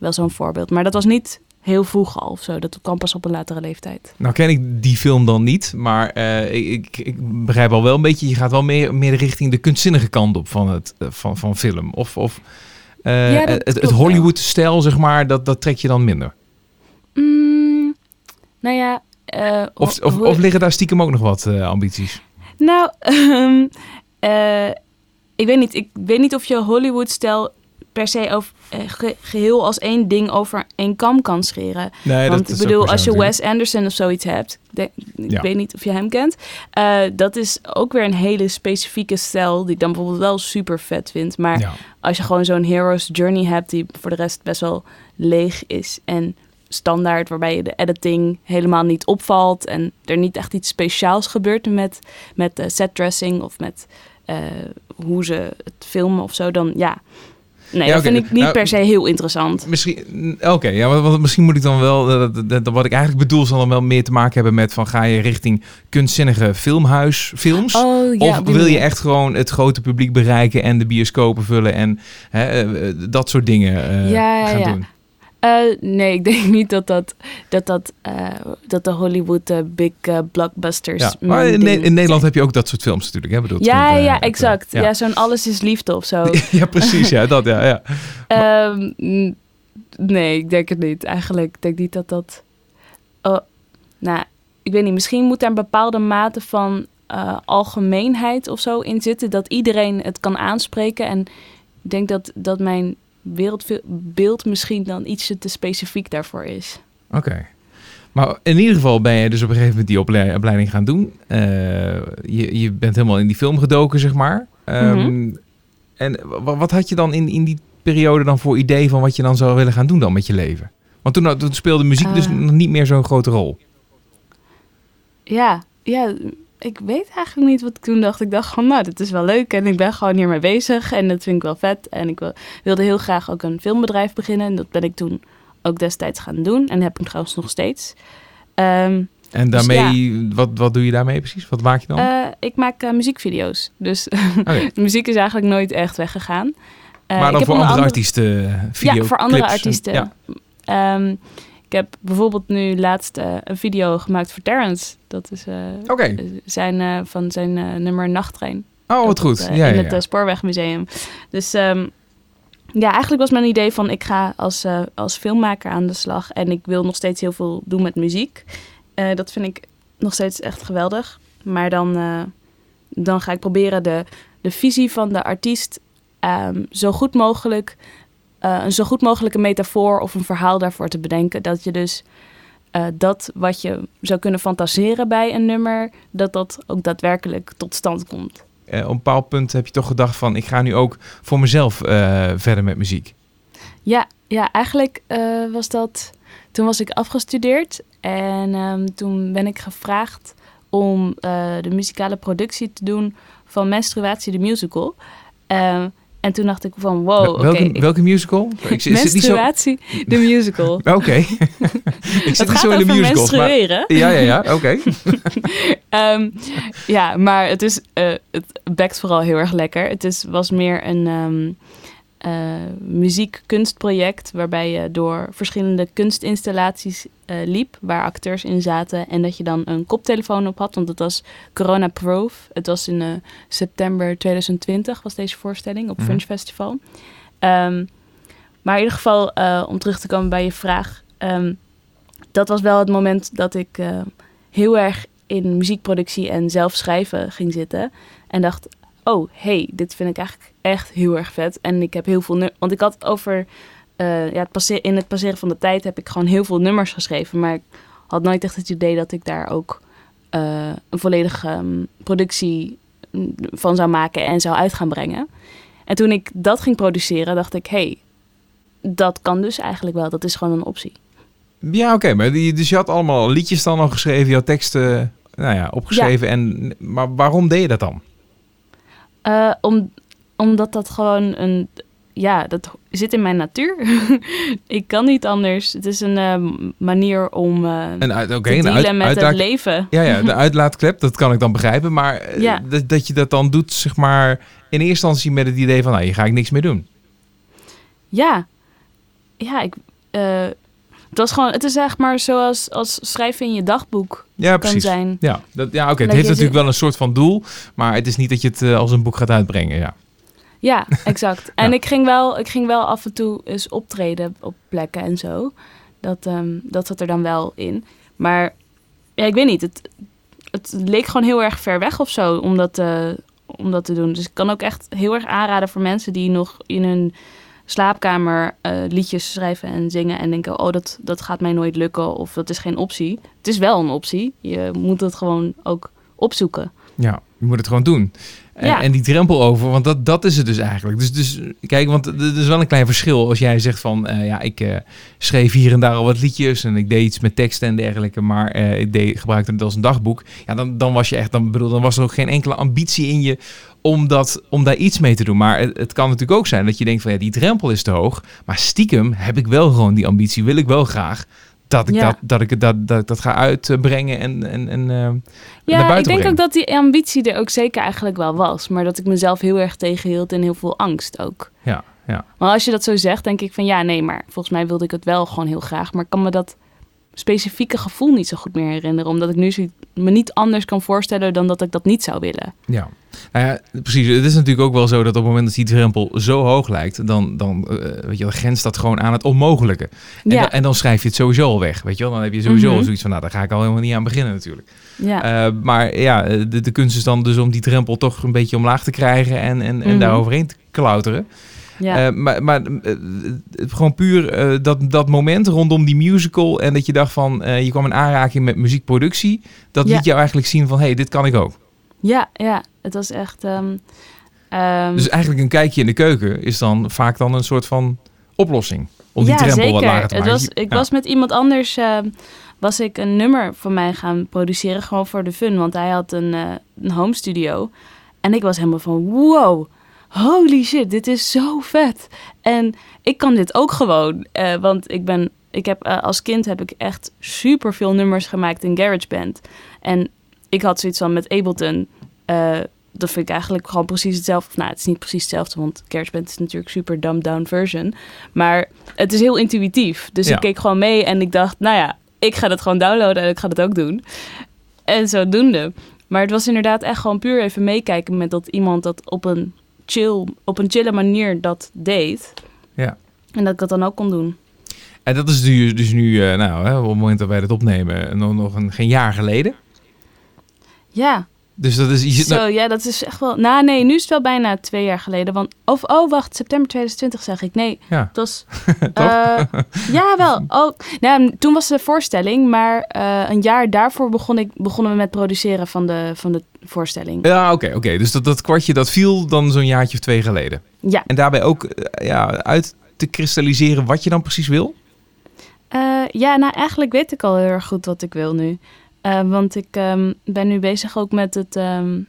wel zo'n voorbeeld. Maar dat was niet heel vroeg al of zo. Dat kwam pas op een latere leeftijd. Nou ken ik die film dan niet, maar eh, ik, ik, begrijp al wel een beetje, je gaat wel meer, meer richting de kunstzinnige kant op van, het, eh, van, van film. Of, of eh, Ja, het. Hollywood-stijl, zeg maar, dat, dat trek je dan minder. Mm, nou ja... Of, of, of liggen daar stiekem ook nog wat ambities? Nou, <laughs> ehm, eh, ik weet niet. Ik weet niet of je Hollywood-stijl per se over, eh, ge- geheel als één ding over één kam kan scheren. Nee, Want ik bedoel, als je Wes Anderson of zoiets hebt, de- ik Ja. weet niet of je hem kent, eh, dat is ook weer een hele specifieke stijl die ik dan bijvoorbeeld wel super vet vind. Maar Ja. als je gewoon zo'n hero's journey hebt die voor de rest best wel leeg is en standaard, waarbij je de editing helemaal niet opvalt en er niet echt iets speciaals gebeurt met, met eh, setdressing of met eh, hoe ze het filmen of zo, dan ja. Nee, Ja, dat vind ik niet Nou, per se heel interessant. Misschien, oké, ja, want, misschien moet ik dan wel, eh, dat- dat- dat- wat ik eigenlijk bedoel, zal dan wel meer te maken hebben met van ga je richting kunstzinnige filmhuisfilms? Oh, ja, of wil je echt gewoon het grote publiek bereiken en de bioscopen vullen en hè, eh, dat soort dingen eh, Ja, ja, gaan ja. doen? Eh, nee, <laughs> ik denk niet dat dat, dat, dat, eh, dat de Hollywood eh, big blockbusters... Ja. Maar in, ding Ne- in Nederland heb je ook dat soort films natuurlijk. Hè? Bedoel, Ja, ja, exact. Ja, ja. zo'n Alles is Liefde of zo. <laughs> ja, precies. Ja, dat, ja, ja. <laughs> Ehm, nee, ik denk het niet. Eigenlijk ik denk niet dat dat... Oh, nou, ik weet niet. Misschien moet daar een bepaalde mate van algemeenheid of zo in zitten. Dat iedereen het kan aanspreken. En ik denk dat, dat mijn wereldbeeld misschien dan ietsje te specifiek daarvoor is. Oké. Maar in ieder geval ben je dus op een gegeven moment die ople- opleiding gaan doen. Eh, je, je bent helemaal in die film gedoken, zeg maar. Ehm, Mhm. En wa- wat had je dan in, in die periode dan voor idee van wat je dan zou willen gaan doen dan met je leven? Want toen, toen speelde muziek dus Ah. nog niet meer zo'n grote rol. Ja, ja, ik weet eigenlijk niet wat ik toen dacht. Ik dacht van, nou, dit is wel leuk en ik ben gewoon hiermee bezig en dat vind ik wel vet. En ik wil- wilde heel graag ook een filmbedrijf beginnen en dat ben ik toen ook destijds gaan doen. En heb ik trouwens nog steeds. Ehm, En Dus daarmee, wat, wat doe je daarmee precies? Wat maak je dan? eh, ik maak eh, muziekvideo's, dus <laughs> muziek is eigenlijk nooit echt weggegaan. Eh, maar dan voor andere andere- artiesten, video Ja, voor andere artiesten. Ja. Ehm, ik heb bijvoorbeeld nu laatst eh, een video gemaakt voor Terrence. Dat is eh, zijn, eh, van zijn nummer Nachttrein. Oh, wat goed. het, ja, in ja, het ja. Spoorwegmuseum. Dus ehm, ja, eigenlijk was mijn idee van ik ga als, als filmmaker aan de slag. En ik wil nog steeds heel veel doen met muziek. Dat vind ik nog steeds echt geweldig. Maar dan, dan ga ik proberen de, de visie van de artiest ehm, zo goed mogelijk... eh, een zo goed mogelijke metafoor of een verhaal daarvoor te bedenken. Dat je dus eh, dat wat je zou kunnen fantaseren bij een nummer... dat dat ook daadwerkelijk tot stand komt. Eh, op een bepaald punt heb je toch gedacht van... ik ga nu ook voor mezelf verder met muziek. Ja, ja eigenlijk was dat. Toen was ik afgestudeerd en ehm, toen ben ik gevraagd om de muzikale productie te doen van Menstruatie de Musical. En toen dacht ik van wow, Wel- oké. welke, welke musical? Ik zo... Menstruatie de <laughs> Musical. Oké. <laughs> ik zit Het niet gaat zo in de over musicals. Maar... menstrueren. Ja, ja, ja. Oké. <laughs> Ehm, ja, maar het, is, eh, het bekt vooral heel erg lekker. Het is, was meer een ehm eh, muziekkunstproject waarbij je door verschillende kunstinstallaties eh, liep, waar acteurs in zaten en dat je dan een koptelefoon op had, want het was corona-proof. Het was in eh, september 2020 was deze voorstelling op Mhm. Fringe Festival. Ehm, maar in ieder geval, eh, om terug te komen bij je vraag, ehm, dat was wel het moment dat ik eh, heel erg in muziekproductie en zelf schrijven ging zitten. En dacht, oh, hey, dit vind ik eigenlijk echt heel erg vet. En ik heb heel veel... Want ik had over... eh, ja, het in het passeren van de tijd heb ik gewoon heel veel nummers geschreven. Maar ik had nooit echt het idee dat ik daar ook eh, een volledige ehm, productie mm, van zou maken en zou uit gaan brengen. En toen ik dat ging produceren, dacht ik, hey, dat kan dus eigenlijk wel. Dat is gewoon een optie. Ja, oké. maar die, dus je had allemaal liedjes dan al geschreven. Je had teksten nou ja, opgeschreven. En, maar waarom deed je dat dan? Eh, om, omdat dat gewoon een. Ja, dat zit in mijn natuur. <laughs> ik kan niet anders. Het is een eh, manier om eh En uit, oké, te een dealen uit- met uitlaat- het leven. Ja, ja, de <laughs> uitlaatklep, dat kan ik dan begrijpen. Maar Ja. dat, dat je dat dan doet, zeg maar, in eerste instantie met het idee van, nou, hier ga ik niks meer doen. Ja, ja, ik. Het was gewoon. Het is zeg maar zoals als schrijven in je dagboek Ja, kan precies. zijn. Ja, dat, ja oké. Het heeft natuurlijk wel een soort van doel, maar het is niet dat je het eh, als een boek gaat uitbrengen. Ja. Ja, exact. <laughs> En ik, ging wel, ik ging wel af en toe eens optreden op plekken en zo. Dat, ehm, dat zat er dan wel in. Maar ja, ik weet niet. Het, het leek gewoon heel erg ver weg of zo om dat, eh, om dat te doen. Dus ik kan ook echt heel erg aanraden voor mensen die nog in hun slaapkamer eh, liedjes schrijven en zingen en denken: oh, dat, dat gaat mij nooit lukken of dat is geen optie. Het is wel een optie. Je moet het gewoon ook opzoeken. ja, je moet het gewoon doen. En, Ja. en die drempel over, want dat, dat is het dus eigenlijk. Dus, dus kijk, want er is wel een klein verschil als jij zegt van, eh, ja, ik eh, schreef hier en daar al wat liedjes en ik deed iets met teksten en dergelijke, maar eh, ik deed, gebruikte het als een dagboek. Ja, dan, dan was je echt, dan bedoel, dan was er ook geen enkele ambitie in je om, dat, om daar iets mee te doen. Maar het, het kan natuurlijk ook zijn dat je denkt van, ja, die drempel is te hoog, maar stiekem heb ik wel gewoon die ambitie, wil ik wel graag dat ik, Ja. dat, dat, ik het- dat, dat dat ga uitbrengen en, en, en naar Ja, ik denk brengen. ook dat die ambitie er ook zeker eigenlijk wel was. Maar dat ik mezelf heel erg tegenhield en heel veel angst ook. Ja, Ja. Maar als je dat zo zegt, denk ik van ja, nee, maar volgens mij wilde ik het wel gewoon heel graag. Maar kan me dat specifieke gevoel niet zo goed meer herinneren. Omdat ik nu me niet anders kan voorstellen dan dat ik dat niet zou willen. Ja. Nou ja, precies. Het is natuurlijk ook wel zo dat op het moment dat die drempel zo hoog lijkt, dan, dan, eh, weet je, wel, grenst dat gewoon aan het onmogelijke. En, Ja. dan, en dan schrijf je het sowieso al weg, weet je wel. Dan heb je sowieso Mhm. zoiets van, nou, daar ga ik al helemaal niet aan beginnen natuurlijk. Ja, Eh, maar ja, de, de kunst is dan dus om die drempel toch een beetje omlaag te krijgen en, en, en Mhm. daar overheen te klauteren. Ja. Eh, maar maar eh, het- gewoon puur eh, dat, dat moment rondom die musical en dat je dacht van, eh, je kwam in aanraking met muziekproductie, dat Ja. liet jou eigenlijk zien van, hé, hey, dit kan ik ook. ja, ja, het was echt... ehm, ehm, Dus eigenlijk een kijkje in de keuken is dan vaak dan een soort van oplossing. Om die ja, drempel zeker. wat lager te Het maken. was, ik Ja. was met iemand anders, eh, was ik een nummer van mij gaan produceren, gewoon voor de fun. Want hij had een, eh, een home studio. En ik was helemaal van, wow, holy shit, dit is zo vet. En ik kan dit ook gewoon, eh, want ik ben, ik heb, eh, als kind heb ik echt super veel nummers gemaakt in GarageBand. En ik had zoiets van met Ableton, eh, dat vind ik eigenlijk gewoon precies hetzelfde. Of, nou, het is niet precies hetzelfde, want GarageBand is natuurlijk super dumbed down version. Maar het is heel intuïtief. Dus Ja. ik keek gewoon mee en ik dacht, nou ja, ik ga dat gewoon downloaden en ik ga dat ook doen. En zodoende. Maar het was inderdaad echt gewoon puur even meekijken met dat iemand dat op een chill, op een chille manier dat deed. Ja. En dat ik dat dan ook kon doen. En dat is dus, dus nu, eh, nou, hè, op het moment dat wij dit opnemen, nog, nog een, geen jaar geleden. Ja, Dus dat is, je zit zo, nou- ja, dat is echt wel... Nou, nee, nu is het wel bijna twee jaar geleden. Want, of, oh, wacht, september 2020 zeg ik. Nee, ja, Het was. <laughs> eh, <laughs> ja, wel. Oh, nou, toen was de voorstelling, maar eh, een jaar daarvoor begon ik, begonnen we met produceren van de, van de voorstelling. ja oké, oké. Dus dat, dat kwartje, dat viel dan zo'n jaartje of twee geleden. Ja, En daarbij ook eh, ja, uit te kristalliseren wat je dan precies wil. Ja, nou eigenlijk weet ik al heel erg goed wat ik wil nu. Eh, want ik ehm, ben nu bezig ook met het ehm,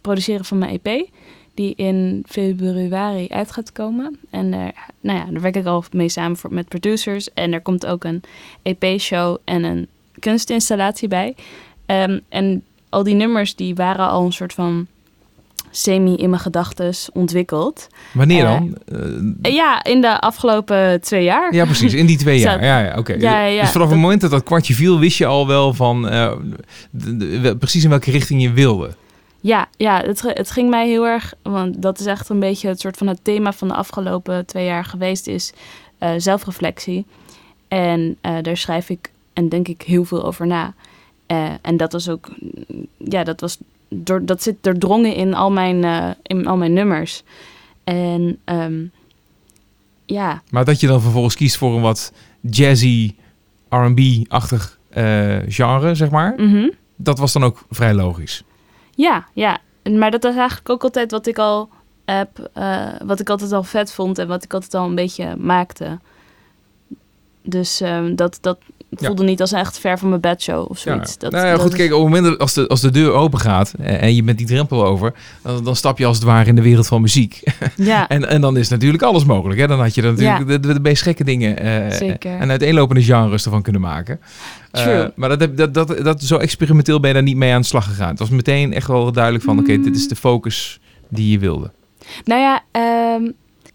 produceren van mijn EP. Die in februari uit gaat komen. En eh, nou ja, daar werk ik al mee samen voor, met producers. En er komt ook een EP-show en een kunstinstallatie bij. Ehm, en al die nummers die waren al een soort van semi in mijn gedachtes ontwikkeld. Wanneer Eh, dan? Eh, ja, in de afgelopen twee jaar. ja, precies. In die twee <laughs> jaar. Ja, ja oké. Ja, ja, ja. Dus vanaf het moment dat dat kwartje viel, wist je al wel van eh, de- de- wel- precies in welke richting je wilde. Ja, ja het, het ging mij heel erg, want dat is echt een beetje het soort van het thema van de afgelopen twee jaar geweest, is zelfreflectie. En daar schrijf ik en denk ik heel veel over na. En dat was ook, ja, dat was, door, dat zit doordrongen in al mijn, eh, in al mijn nummers. En ehm, ja, Maar dat je dan vervolgens kiest voor een wat jazzy, R&B-achtig eh, genre, zeg maar. mhm. Dat was dan ook vrij logisch. Ja, ja. Maar dat is eigenlijk ook altijd wat ik al heb, eh, wat ik altijd al vet vond en wat ik altijd al een beetje maakte. Dus ehm, dat, dat Ja. voelde niet als echt ver van mijn bedshow of zoiets. Ja. Dat, nou ja, dat goed, is- kijk, op het moment als de, als de deur open gaat eh, en je bent die drempel over, dan, dan stap je als het ware in de wereld van muziek. <laughs> Ja, en, en dan is natuurlijk alles mogelijk. Hè? Dan had je dan natuurlijk de, de, de meest gekke dingen Zeker. en uiteenlopende genres ervan kunnen maken. True. maar dat, heb- dat, dat, dat, zo experimenteel ben je daar niet mee aan de slag gegaan. Het was meteen echt wel duidelijk van, oké, dit is de focus die je wilde. nou ja, ehm,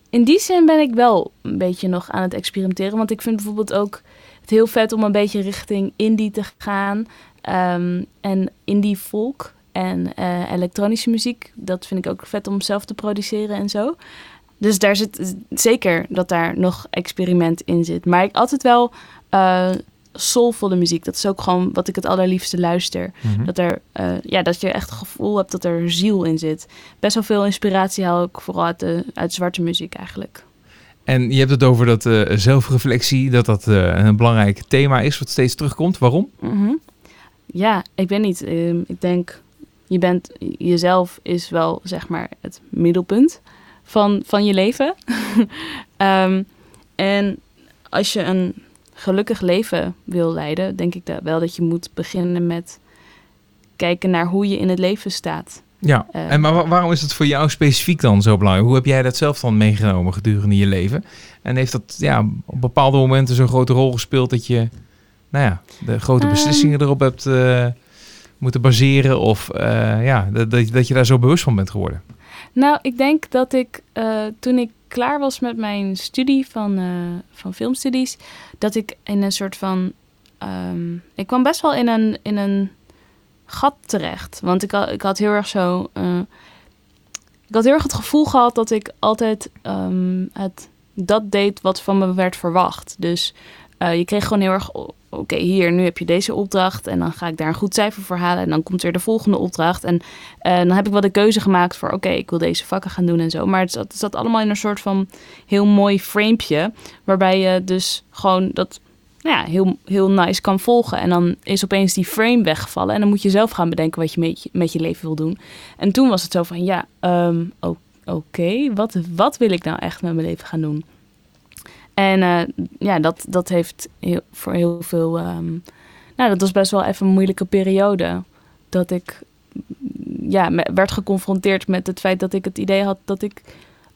in die zin ben ik wel een beetje nog aan het experimenteren. Want ik vind bijvoorbeeld ook het heel vet om een beetje richting indie te gaan. Ehm, en indie folk en eh, elektronische muziek. Dat vind ik ook vet om zelf te produceren en zo. Dus daar zit zeker dat daar nog experiment in zit. Maar ik altijd wel eh soulvolle muziek. Dat is ook gewoon wat ik het allerliefste luister. Mhm. Dat, er, eh, ja, dat je echt het gevoel hebt dat er ziel in zit. Best wel veel inspiratie haal ik vooral uit, de, uit zwarte muziek eigenlijk. En je hebt het over dat eh, zelfreflectie, dat dat eh, een belangrijk thema is wat steeds terugkomt. Waarom? Mhm. Ja, ik weet niet. Ehm, ik denk, je bent jezelf is wel zeg maar het middelpunt van, van je leven. <laughs> Ehm, en als je een gelukkig leven wil leiden, denk ik dat wel dat je moet beginnen met kijken naar hoe je in het leven staat. Ja, Eh. en maar wa- waarom is het voor jou specifiek dan zo belangrijk? Hoe heb jij dat zelf dan meegenomen gedurende je leven? En heeft dat ja, op bepaalde momenten zo'n grote rol gespeeld dat je nou ja, de grote Ehm. beslissingen erop hebt eh, moeten baseren? Of eh, ja, dat, dat, dat je daar zo bewust van bent geworden? Nou, ik denk dat ik toen ik klaar was met mijn studie van, van filmstudies, dat ik in een soort van. ehm, ik kwam best wel in een, in een gat terecht. Want ik ik had heel erg zo. eh, ik had heel erg het gevoel gehad dat ik altijd ehm, het, dat deed wat van me werd verwacht. Dus eh, je kreeg gewoon heel erg. Oké, hier, nu heb je deze opdracht. En dan ga ik daar een goed cijfer voor halen. En dan komt weer de volgende opdracht. En eh, dan heb ik wel de keuze gemaakt voor... oké, ik wil deze vakken gaan doen en zo. Maar het zat, het zat allemaal in een soort van heel mooi framepje... waarbij je dus gewoon dat nou ja, heel, heel nice kan volgen. En dan is opeens die frame weggevallen... en dan moet je zelf gaan bedenken wat je met je, met je leven wil doen. En toen was het zo van, ja, ehm, oké, wat, wat wil ik nou echt met mijn leven gaan doen? En eh, ja, dat, dat heeft voor heel veel... ehm, nou, dat was best wel even een moeilijke periode. Dat ik ja, werd geconfronteerd met het feit dat ik het idee had dat ik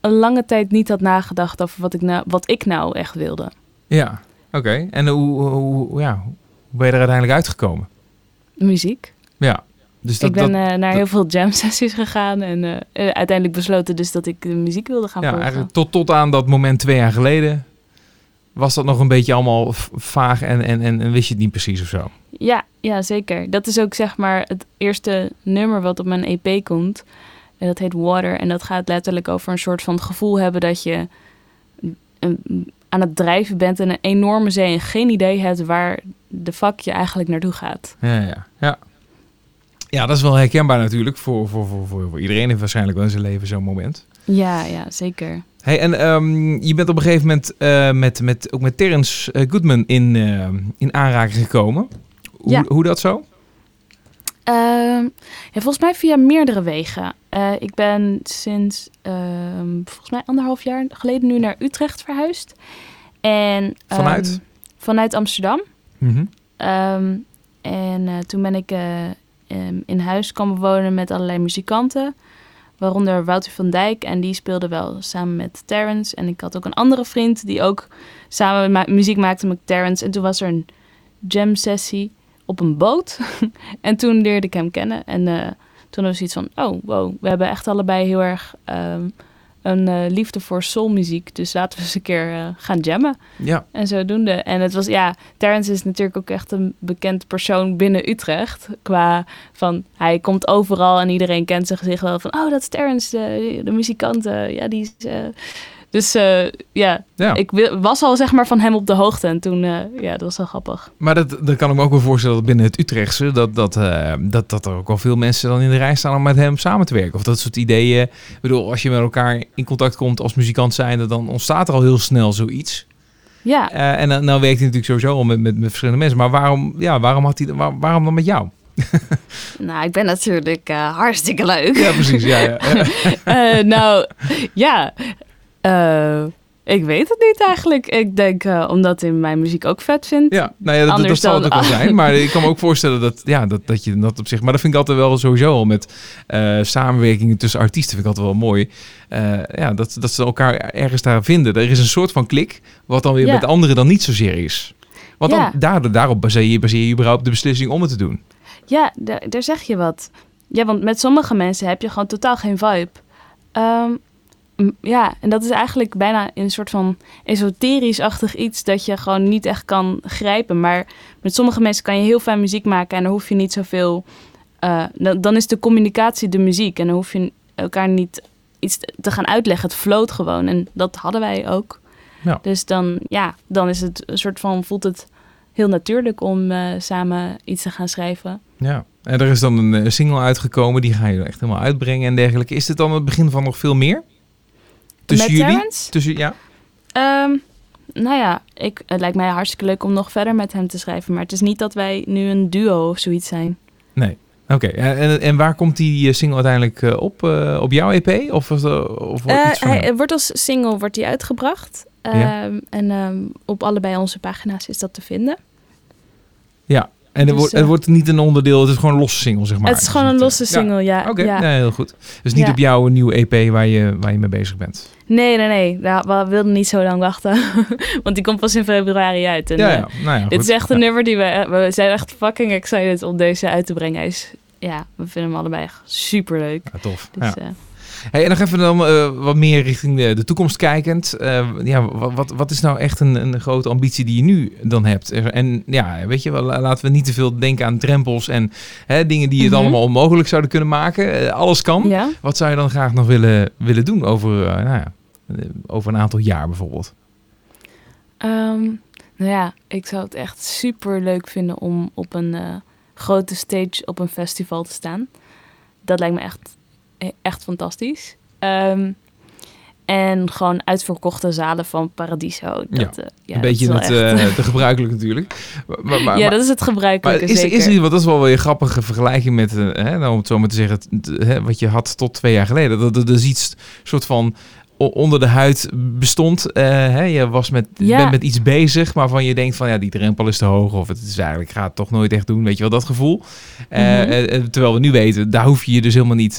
een lange tijd niet had nagedacht over wat ik nou, wat ik nou echt wilde. Ja, oké. En hoe, hoe, ja, hoe ben je er uiteindelijk uitgekomen? Muziek. Ja, dus dat, ik ben dat, eh, naar dat- heel veel jam sessies gegaan en eh, eh, uiteindelijk besloten dus dat ik de muziek wilde gaan ja, volgen. eigenlijk tot, tot aan dat moment twee jaar geleden was dat nog een beetje allemaal vaag en, en, en, en wist je het niet precies of zo. Ja, ja, zeker. Dat is ook zeg maar het eerste nummer wat op mijn EP komt. En dat heet Water. En dat gaat letterlijk over een soort van gevoel hebben dat je een- aan het drijven bent in een enorme zee en geen idee hebt waar de fuck je eigenlijk naartoe gaat. Ja, ja, ja. Ja, dat is wel herkenbaar natuurlijk. Voor, voor, voor, voor, iedereen heeft waarschijnlijk wel in zijn leven zo'n moment. Ja, ja, zeker. Hey, en ehm, je bent op een gegeven moment eh, met, met, ook met Terrence eh, Goodman in, eh, in aanraking gekomen. Hoe, Ja. hoe dat zo? Ehm, ja, volgens mij via meerdere wegen. Eh, ik ben sinds ehm, volgens mij anderhalf jaar geleden nu naar Utrecht verhuisd. En, ehm, Vanuit? vanuit Amsterdam. Mhm. En eh, toen ben ik eh, in huis komen wonen met allerlei muzikanten. Waaronder Wouter van Dijk. En die speelde wel samen met Terrence. En ik had ook een andere vriend die ook samen muziek maakte met Terrence. En toen was er een jam sessie op een boot. <laughs> en toen leerde ik hem kennen. En eh, toen was iets van, oh wow, we hebben echt allebei heel erg ehm, een eh, liefde voor soulmuziek. Dus laten we eens een keer eh, gaan jammen. Ja, En zodoende. En het was, ja, Terrence is natuurlijk ook echt een bekend persoon binnen Utrecht. Qua van, hij komt overal en iedereen kent zijn gezicht wel van, oh, dat is Terrence, de, de muzikant. ja, die is... Dus eh, ja, ja. ik was al zeg maar van hem op de hoogte. En toen, eh, ja, dat was wel grappig. Maar dat, dat kan ik me ook wel voorstellen dat binnen het Utrechtse, dat, dat, eh, dat, dat er ook wel veel mensen dan in de rij staan om met hem samen te werken. Of dat soort ideeën. Ik bedoel, als je met elkaar in contact komt als muzikant zijnde, dan ontstaat er al heel snel zoiets. Ja, Eh, en dan nou werkt hij natuurlijk sowieso al met, met, met verschillende mensen. Maar waarom, ja, waarom, had hij, waar- waarom dan met jou? <laughs> nou, ik ben natuurlijk eh, hartstikke leuk. Ja, precies. Ja, ja. <laughs> Eh, nou, ja. Eh, ik weet het niet eigenlijk. Ik denk eh, omdat hij mijn muziek ook vet vindt. Ja, nou ja, dat, dat zal het ook wel zijn. Maar <laughs> ik kan me ook voorstellen dat, ja, dat, dat je dat op zich... Maar dat vind ik altijd wel sowieso al met eh, samenwerkingen tussen artiesten. Vind ik altijd wel mooi. Ja, dat, dat ze elkaar ergens daar vinden. Er is een soort van klik, wat dan weer Ja. met anderen dan niet zozeer is. Want dan, daar, daarop baseer je, baseer je überhaupt de beslissing om het te doen. Ja, daar, daar zeg je wat. Ja, want met sommige mensen heb je gewoon totaal geen vibe. Ehm, ja, en dat is eigenlijk bijna een soort van esoterisch-achtig iets dat je gewoon niet echt kan grijpen. Maar met sommige mensen kan je heel fijn muziek maken en dan hoef je niet zoveel. eh, dan, dan is de communicatie de muziek en dan hoef je elkaar niet iets te gaan uitleggen. Het floot gewoon en dat hadden wij ook. Ja. Dus dan, ja, dan is het een soort van, voelt het heel natuurlijk om eh, samen iets te gaan schrijven. Ja. En er is dan een eh, single uitgekomen, die ga je echt helemaal uitbrengen en dergelijke. Is dit dan het begin van nog veel meer? Tussen Met jullie? Terrence? Tussen, ja. Ehm, nou ja, ik, het lijkt mij hartstikke leuk om nog verder met hem te schrijven. Maar het is niet dat wij nu een duo of zoiets zijn. Nee. Oké, en, en, en waar komt die eh, single uiteindelijk eh, op? Eh, op jouw EP? Of, of wordt Eh, iets van hij, hem? het wordt als single wordt die uitgebracht. Ja. Ehm, En ehm, op allebei onze pagina's is dat te vinden. Ja, en het, dus, wordt, eh, het wordt niet een onderdeel, het is gewoon een losse single, zeg maar. het is gewoon een niet, losse eh, single, ja. Ja, Oké, ja. nee, heel goed. Dus niet Ja. op jouw nieuwe EP waar je, waar je mee bezig bent. Nee, nee, nee. Nou, we wilden niet zo lang wachten. <laughs> Want die komt pas in februari uit. En, ja, eh, nou Dit is echt een nummer die we... We zijn echt fucking excited om deze uit te brengen. Hij is, ja, we vinden hem allebei echt super leuk. Ja, tof. Dus, ja. Hey, en nog even dan eh, wat meer richting de, de toekomst kijkend. Eh, ja, wat, wat, is nou echt een, een grote ambitie die je nu dan hebt? En ja, weet je, wel, laten we niet te veel denken aan drempels en hè, dingen die het Mhm. allemaal onmogelijk zouden kunnen maken. Eh, alles kan. Ja. Wat zou je dan graag nog willen, willen doen over, nou ja, over een aantal jaar bijvoorbeeld? Ehm, nou ja, ik zou het echt super leuk vinden om op een grote stage op een festival te staan. Dat lijkt me echt, echt fantastisch. Ehm, en gewoon uitverkochte zalen van Paradiso. Dat, Ja, eh, ja, een dat beetje wel het, echt- eh, de gebruikelijke natuurlijk. Maar, maar, maar- ja, dat is het gebruikelijke is, zeker. is er want dat is wel weer een grappige vergelijking met, eh, hè, nou, om het zo maar te zeggen, hè, wat je had tot twee jaar geleden. Dat er dus iets soort van onder de huid bestond. Eh, hè, je was met, Ja. bent met iets bezig, waarvan je denkt van ja, die drempel is te hoog. Of het is eigenlijk, ik ga het toch nooit echt doen. Weet je wel, dat gevoel. Eh, terwijl we nu weten, daar hoef je je dus helemaal niet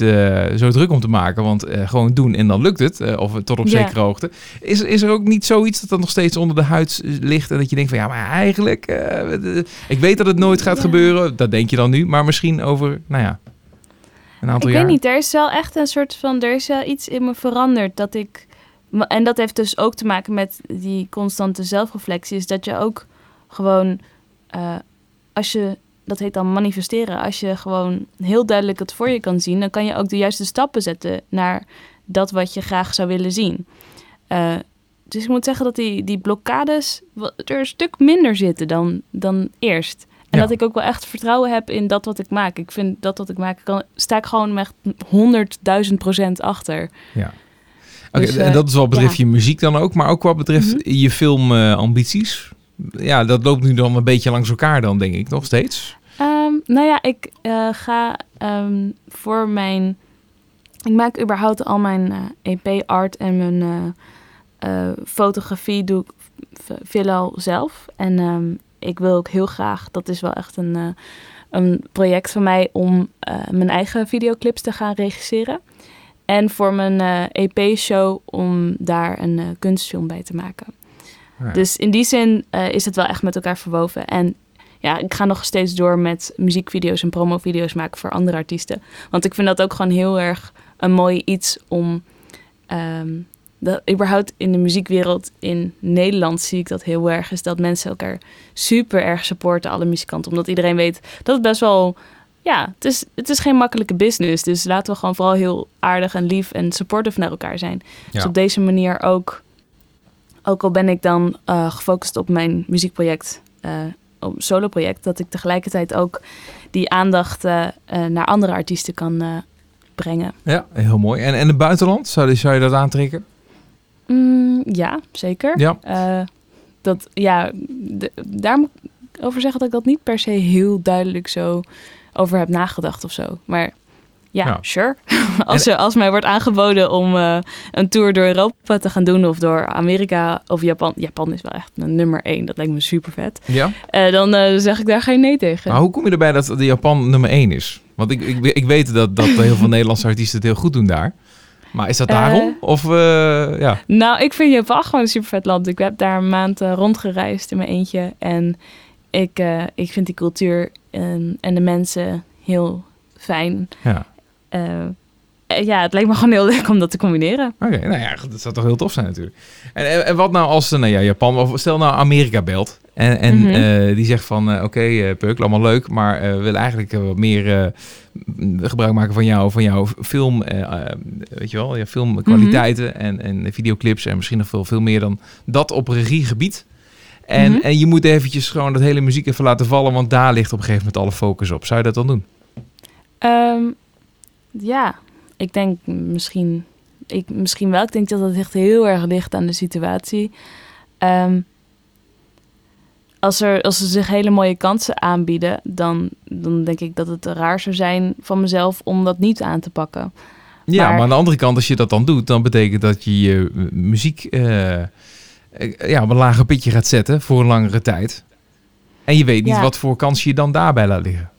zo druk om te maken. Want gewoon doen en dan lukt het. of tot op Ja. zekere hoogte. Is, is er ook niet zoiets dat er nog steeds onder de huid ligt. En dat je denkt van ja, maar eigenlijk... ik weet dat het nooit gaat Ja. gebeuren. Dat denk je dan nu. Maar misschien over, nou ja, een aantal Ik jaar. weet niet, er is wel echt een soort van, er is wel iets in me veranderd dat ik, en dat heeft dus ook te maken met die constante zelfreflectie, is dat je ook gewoon, eh, als je, dat heet dan manifesteren, als je gewoon heel duidelijk het voor je kan zien, dan kan je ook de juiste stappen zetten naar dat wat je graag zou willen zien. Eh, dus ik moet zeggen dat die, die blokkades er een stuk minder zitten dan, dan eerst. En dat ik ook wel echt vertrouwen heb in dat wat ik maak. Ik vind dat wat ik maak, kan, sta ik gewoon echt honderdduizend procent achter. Ja. Dus, en eh, dat is wat betreft je muziek dan ook. Maar ook wat betreft Mhm. je filmambities. ja, dat loopt nu dan een beetje langs elkaar dan, denk ik. Nog steeds. Ehm, nou ja, ik eh, ga ehm, voor mijn... Ik maak überhaupt al mijn EP-art en mijn eh, eh, fotografie doe ik veelal zelf. En ehm, ik wil ook heel graag, dat is wel echt een, eh, een project van mij... om eh, mijn eigen videoclips te gaan regisseren. En voor mijn eh, EP-show om daar een kunstfilm bij te maken. Ja. Dus in die zin is het wel echt met elkaar verwoven. En ja, ik ga nog steeds door met muziekvideo's en promovideo's maken voor andere artiesten. Want ik vind dat ook gewoon heel erg een mooi iets om... ehm, dat, überhaupt in de muziekwereld in Nederland zie ik dat heel erg. Is dat mensen elkaar super erg supporten, alle muzikanten. Omdat iedereen weet dat het best wel... Ja, het is, het is geen makkelijke business. Dus laten we gewoon vooral heel aardig en lief en supportive naar elkaar zijn. Dus op deze manier ook... Ook al ben ik dan eh, gefocust op mijn muziekproject, eh op een soloproject, dat ik tegelijkertijd ook die aandacht eh, naar andere artiesten kan brengen. Ja, heel mooi. En, en het buitenland, zou, zou je dat aantrekken? Mm, ja, zeker. Ja. Eh, dat, ja, de- daar moet ik over zeggen dat ik dat niet per se heel duidelijk zo over heb nagedacht of zo. Maar ja, Ja. sure. <laughs> als, als mij wordt aangeboden om eh, een tour door Europa te gaan doen of door Amerika of Japan. Japan is wel echt mijn nummer één. Dat lijkt me super vet. Ja. Eh, dan zeg ik daar geen nee tegen. Maar hoe kom je erbij dat de Japan nummer 1 is? Want ik, ik, ik weet dat, dat heel veel Nederlandse artiesten het heel goed doen daar. Maar is dat Eh. daarom? Of eh, ja. Nou, ik vind Japan gewoon een super vet land. Ik heb daar een maand eh, rondgereisd in mijn eentje. En ik, eh, ik vind die cultuur en, en de mensen heel fijn. ja. Eh, eh, ja, het lijkt me gewoon heel leuk om dat te combineren. Oké, nou ja, dat zou toch heel tof zijn natuurlijk. En, en, en wat nou als, eh, nou ja, Japan, of stel nou Amerika belt. En, en Mhm. eh, die zegt van, eh, oké, eh Puk, allemaal leuk, maar eh, we willen eigenlijk eh, wat meer eh, gebruik maken van jou, van jouw film, eh, eh, weet je wel, ja, filmkwaliteiten en, en videoclips en misschien nog veel, veel meer dan dat op regiegebied. En, Mhm. en je moet eventjes gewoon dat hele muziek even laten vallen, want daar ligt op een gegeven moment alle focus op. Zou je dat dan doen? Ehm, ja, ik denk misschien, ik, misschien wel. Ik denk dat het echt heel erg ligt aan de situatie. Ehm, als, er, als er zich hele mooie kansen aanbieden, dan, dan denk ik dat het raar zou zijn van mezelf om dat niet aan te pakken. Ja, maar, Maar- aan de andere kant, als je dat dan doet, dan betekent dat je je muziek eh, eh, ja, op een lager pitje gaat zetten voor een langere tijd. En je weet niet Ja. wat voor kans je dan daarbij laat liggen.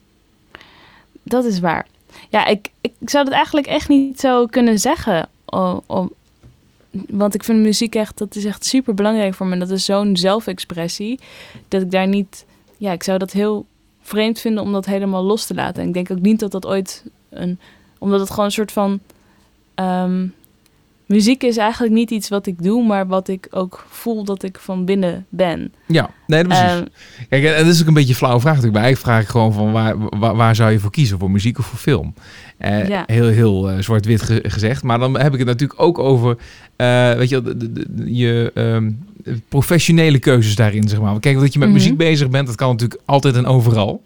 Dat is waar. Ja, ik, ik zou dat eigenlijk echt niet zo kunnen zeggen. Om- want ik vind muziek echt, dat is echt super belangrijk voor me. Dat is zo'n zelfexpressie. Dat ik daar niet, ja, ik zou dat heel vreemd vinden om dat helemaal los te laten. En ik denk ook niet dat dat ooit een, omdat het gewoon een soort van ehm, muziek is eigenlijk niet iets wat ik doe, maar wat ik ook voel dat ik van binnen ben. Ja, nee, dat precies. Ehm, Kijk, en dat is ook een beetje een flauwe vraag natuurlijk. Maar eigenlijk vraag ik gewoon van waar, waar, waar zou je voor kiezen? Voor muziek of voor film? Eh, Ja. Heel, heel eh, zwart-wit ge- gezegd. Maar dan heb ik het natuurlijk ook over, eh, weet je, wel, de, de- de- je ehm, professionele keuzes daarin, zeg maar. Kijk, dat je met Mhm. muziek bezig bent, dat kan natuurlijk altijd en overal.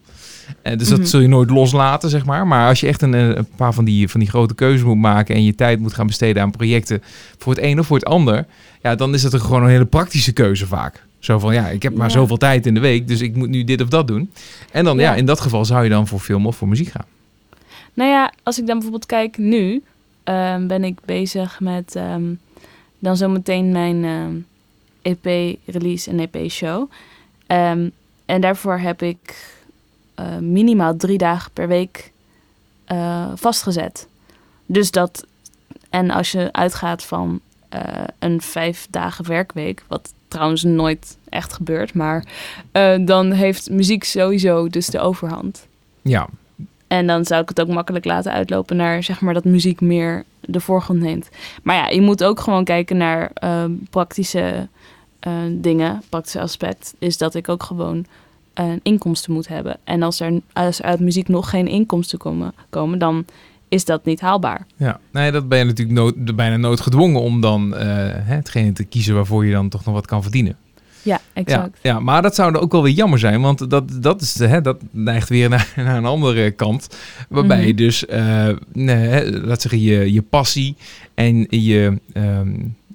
Eh, dus Mhm. dat zul je nooit loslaten, zeg maar. Maar als je echt een, eh, een paar van die, van die grote keuzes moet maken en je tijd moet gaan besteden aan projecten voor het een of voor het ander, ja, dan is dat er gewoon een hele praktische keuze vaak. Zo van, ja, ik heb maar Ja. zoveel tijd in de week, dus ik moet nu dit of dat doen. En dan, ja. Ja. in dat geval zou je dan voor film of voor muziek gaan. Nou ja, als ik dan bijvoorbeeld kijk nu, ehm, ben ik bezig met ehm, dan zometeen mijn ehm, EP-release en EP-show. En daarvoor heb ik eh, minimaal drie dagen per week eh, vastgezet. Dus dat, en als je uitgaat van eh, een vijf dagen werkweek, wat trouwens nooit echt gebeurt, maar dan heeft muziek sowieso dus de overhand. Ja, En dan zou ik het ook makkelijk laten uitlopen naar zeg maar dat muziek meer de voorgrond neemt. Maar ja, je moet ook gewoon kijken naar praktische dingen. Praktische aspect is dat ik ook gewoon een inkomsten moet hebben. En als er als er uit muziek nog geen inkomsten komen, komen dan is dat niet haalbaar. ja. Nee, dat ben je natuurlijk nood, bijna noodgedwongen om dan hè, hetgene te kiezen waarvoor je dan toch nog wat kan verdienen. Ja, exact. ja, maar dat zou ook wel weer jammer zijn, want dat, dat, is, hè, dat neigt weer <laughs> naar, naar een andere kant. Waarbij Mhm. je dus, eh, nee, laat zeggen, je, je passie en je, ehm,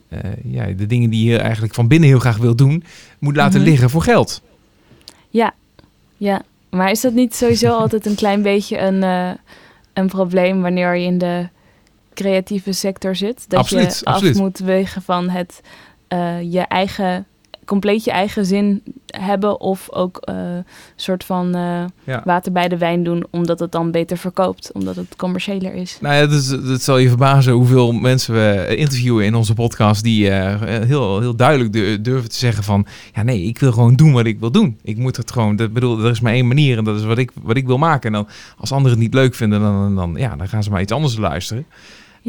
eh, ja, de dingen die je eigenlijk van binnen heel graag wil doen, moet laten Mhm. liggen voor geld. Ja, maar is dat niet sowieso <laughs> altijd een klein beetje een, eh, een probleem wanneer je in de creatieve sector zit? Dat Absoluut, je absoluut. af moet wegen van het eh, je eigen, compleet je eigen zin hebben of ook een soort van eh, Ja. water bij de wijn doen, omdat het dan beter verkoopt, omdat het commerciëler is. Nou ja, het, is- het zal je verbazen hoeveel mensen we interviewen in onze podcast die eh, heel, heel duidelijk du- durven te zeggen van, ja nee, ik wil gewoon doen wat ik wil doen. Ik moet het gewoon, dat bedoel, er is maar één manier en dat is wat ik, wat ik wil maken. En dan, als anderen het niet leuk vinden, dan, dan, ja, dan gaan ze maar iets anders luisteren.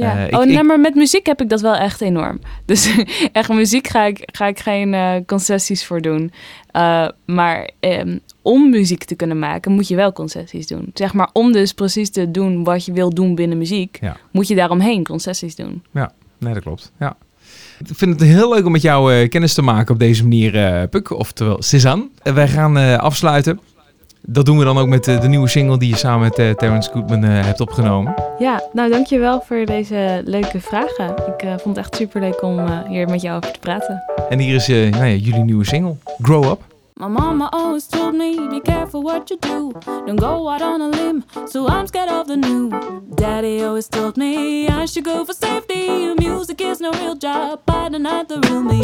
Ja. Eh, ik- oh, ik- nee, maar met muziek heb ik dat wel echt enorm. <laughs> Dus echt muziek ga ik, ga ik geen eh, concessies voor doen. Eh, maar ehm, om muziek te kunnen maken, moet je wel concessies doen. Zeg maar, om dus precies te doen wat je wil doen binnen muziek, Ja. moet je daaromheen concessies doen. Nee, dat klopt. Ja. Ik vind het heel leuk om met jou kennis te maken op deze manier, eh Puk, oftewel Cezanne. Wij gaan afsluiten. Dat doen we dan ook met eh, de nieuwe single die je samen met eh, Terrence Goodman eh, hebt opgenomen. Ja, nou dankjewel voor deze leuke vragen. Ik eh, vond het echt super leuk om hier met jou over te praten. En hier is nou ja, jullie nieuwe single, Grow Up. My mama always told me, be careful what you do. Don't go out on a limb, so I'm scared of the new. Daddy always told me I should go for safety. Music is no real job, but not the real me.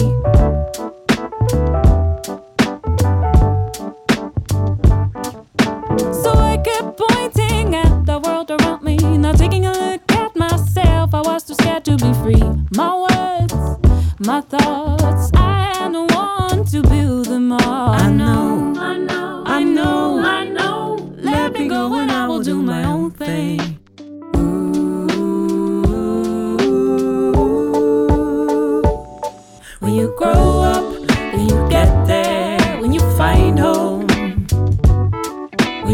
So I kept pointing at the world around me, not taking a look at myself. I was too scared to be free. My words, my thoughts, I don't want to build them all. I know, I know, I know, I know. Let me go and I will do my own thing. When you grow up, when you get there, when you find.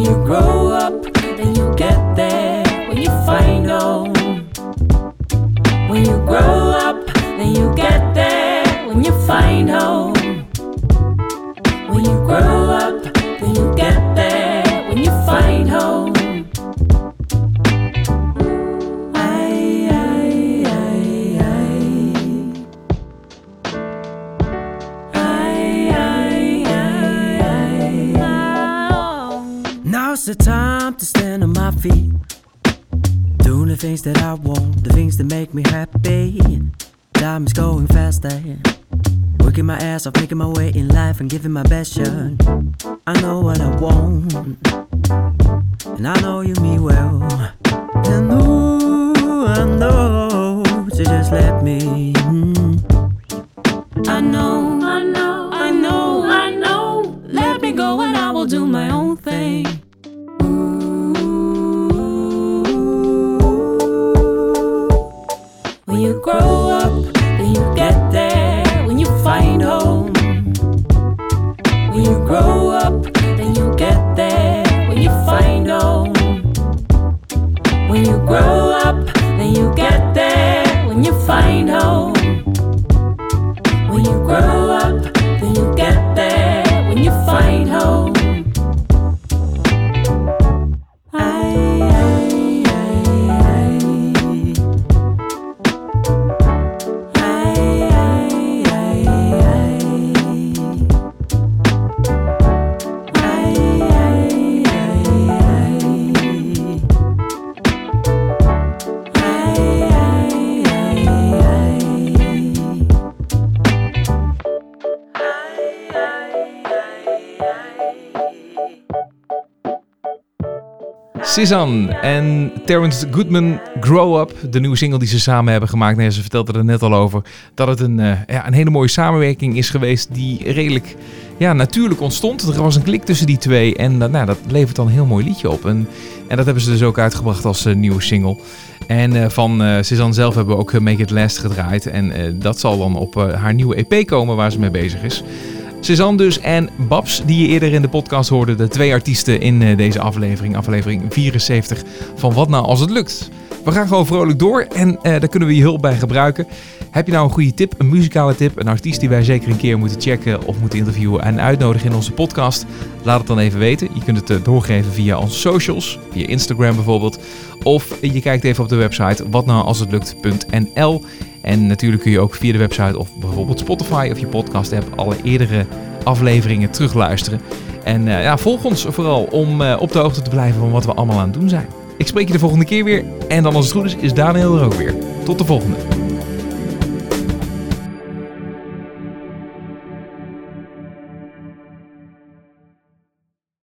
When you grow up, then you get there. When you find home. When you grow up, then you get there. When you find home. When you grow up, Now's the time to stand on my feet. Doing the things that I want, the things that make me happy. Time is going faster. Working my ass off, making my way in life and giving my best shot. I know what I want, and I know you mean well. And ooh, I know, so just let me. mm. I know, Cezanne en Terrence Goodman Grow Up, de nieuwe single die ze samen hebben gemaakt. Nee, ze vertelde er net al over dat het een, eh, ja, een hele mooie samenwerking is geweest die redelijk ja, natuurlijk ontstond. Er was een klik tussen die twee en nou, dat levert dan een heel mooi liedje op. En, en dat hebben ze dus ook uitgebracht als eh, nieuwe single. En eh, van Cezanne zelf hebben we ook Make It Last gedraaid. En dat zal dan op haar nieuwe EP komen waar ze mee bezig is. Cezanne dus en Babs, die je eerder in de podcast hoorde. De twee artiesten in eh, deze aflevering. Aflevering 74 van Wat Nou Als Het Lukt. We gaan gewoon vrolijk door en eh, daar kunnen we je hulp bij gebruiken. Heb je nou een goede tip, een muzikale tip, een artiest die wij zeker een keer moeten checken of moeten interviewen en uitnodigen in onze podcast? Laat het dan even weten. Je kunt het eh, doorgeven via onze socials, via Instagram bijvoorbeeld. Of je kijkt even op de website watnoualshetlukt.nl. En natuurlijk kun je ook via de website of bijvoorbeeld Spotify of je podcast app alle eerdere afleveringen terugluisteren. En eh, ja, volg ons vooral om op de hoogte te blijven van wat we allemaal aan het doen zijn. Ik spreek je de volgende keer weer. En dan als het goed is, is Daniel er ook weer. Tot de volgende.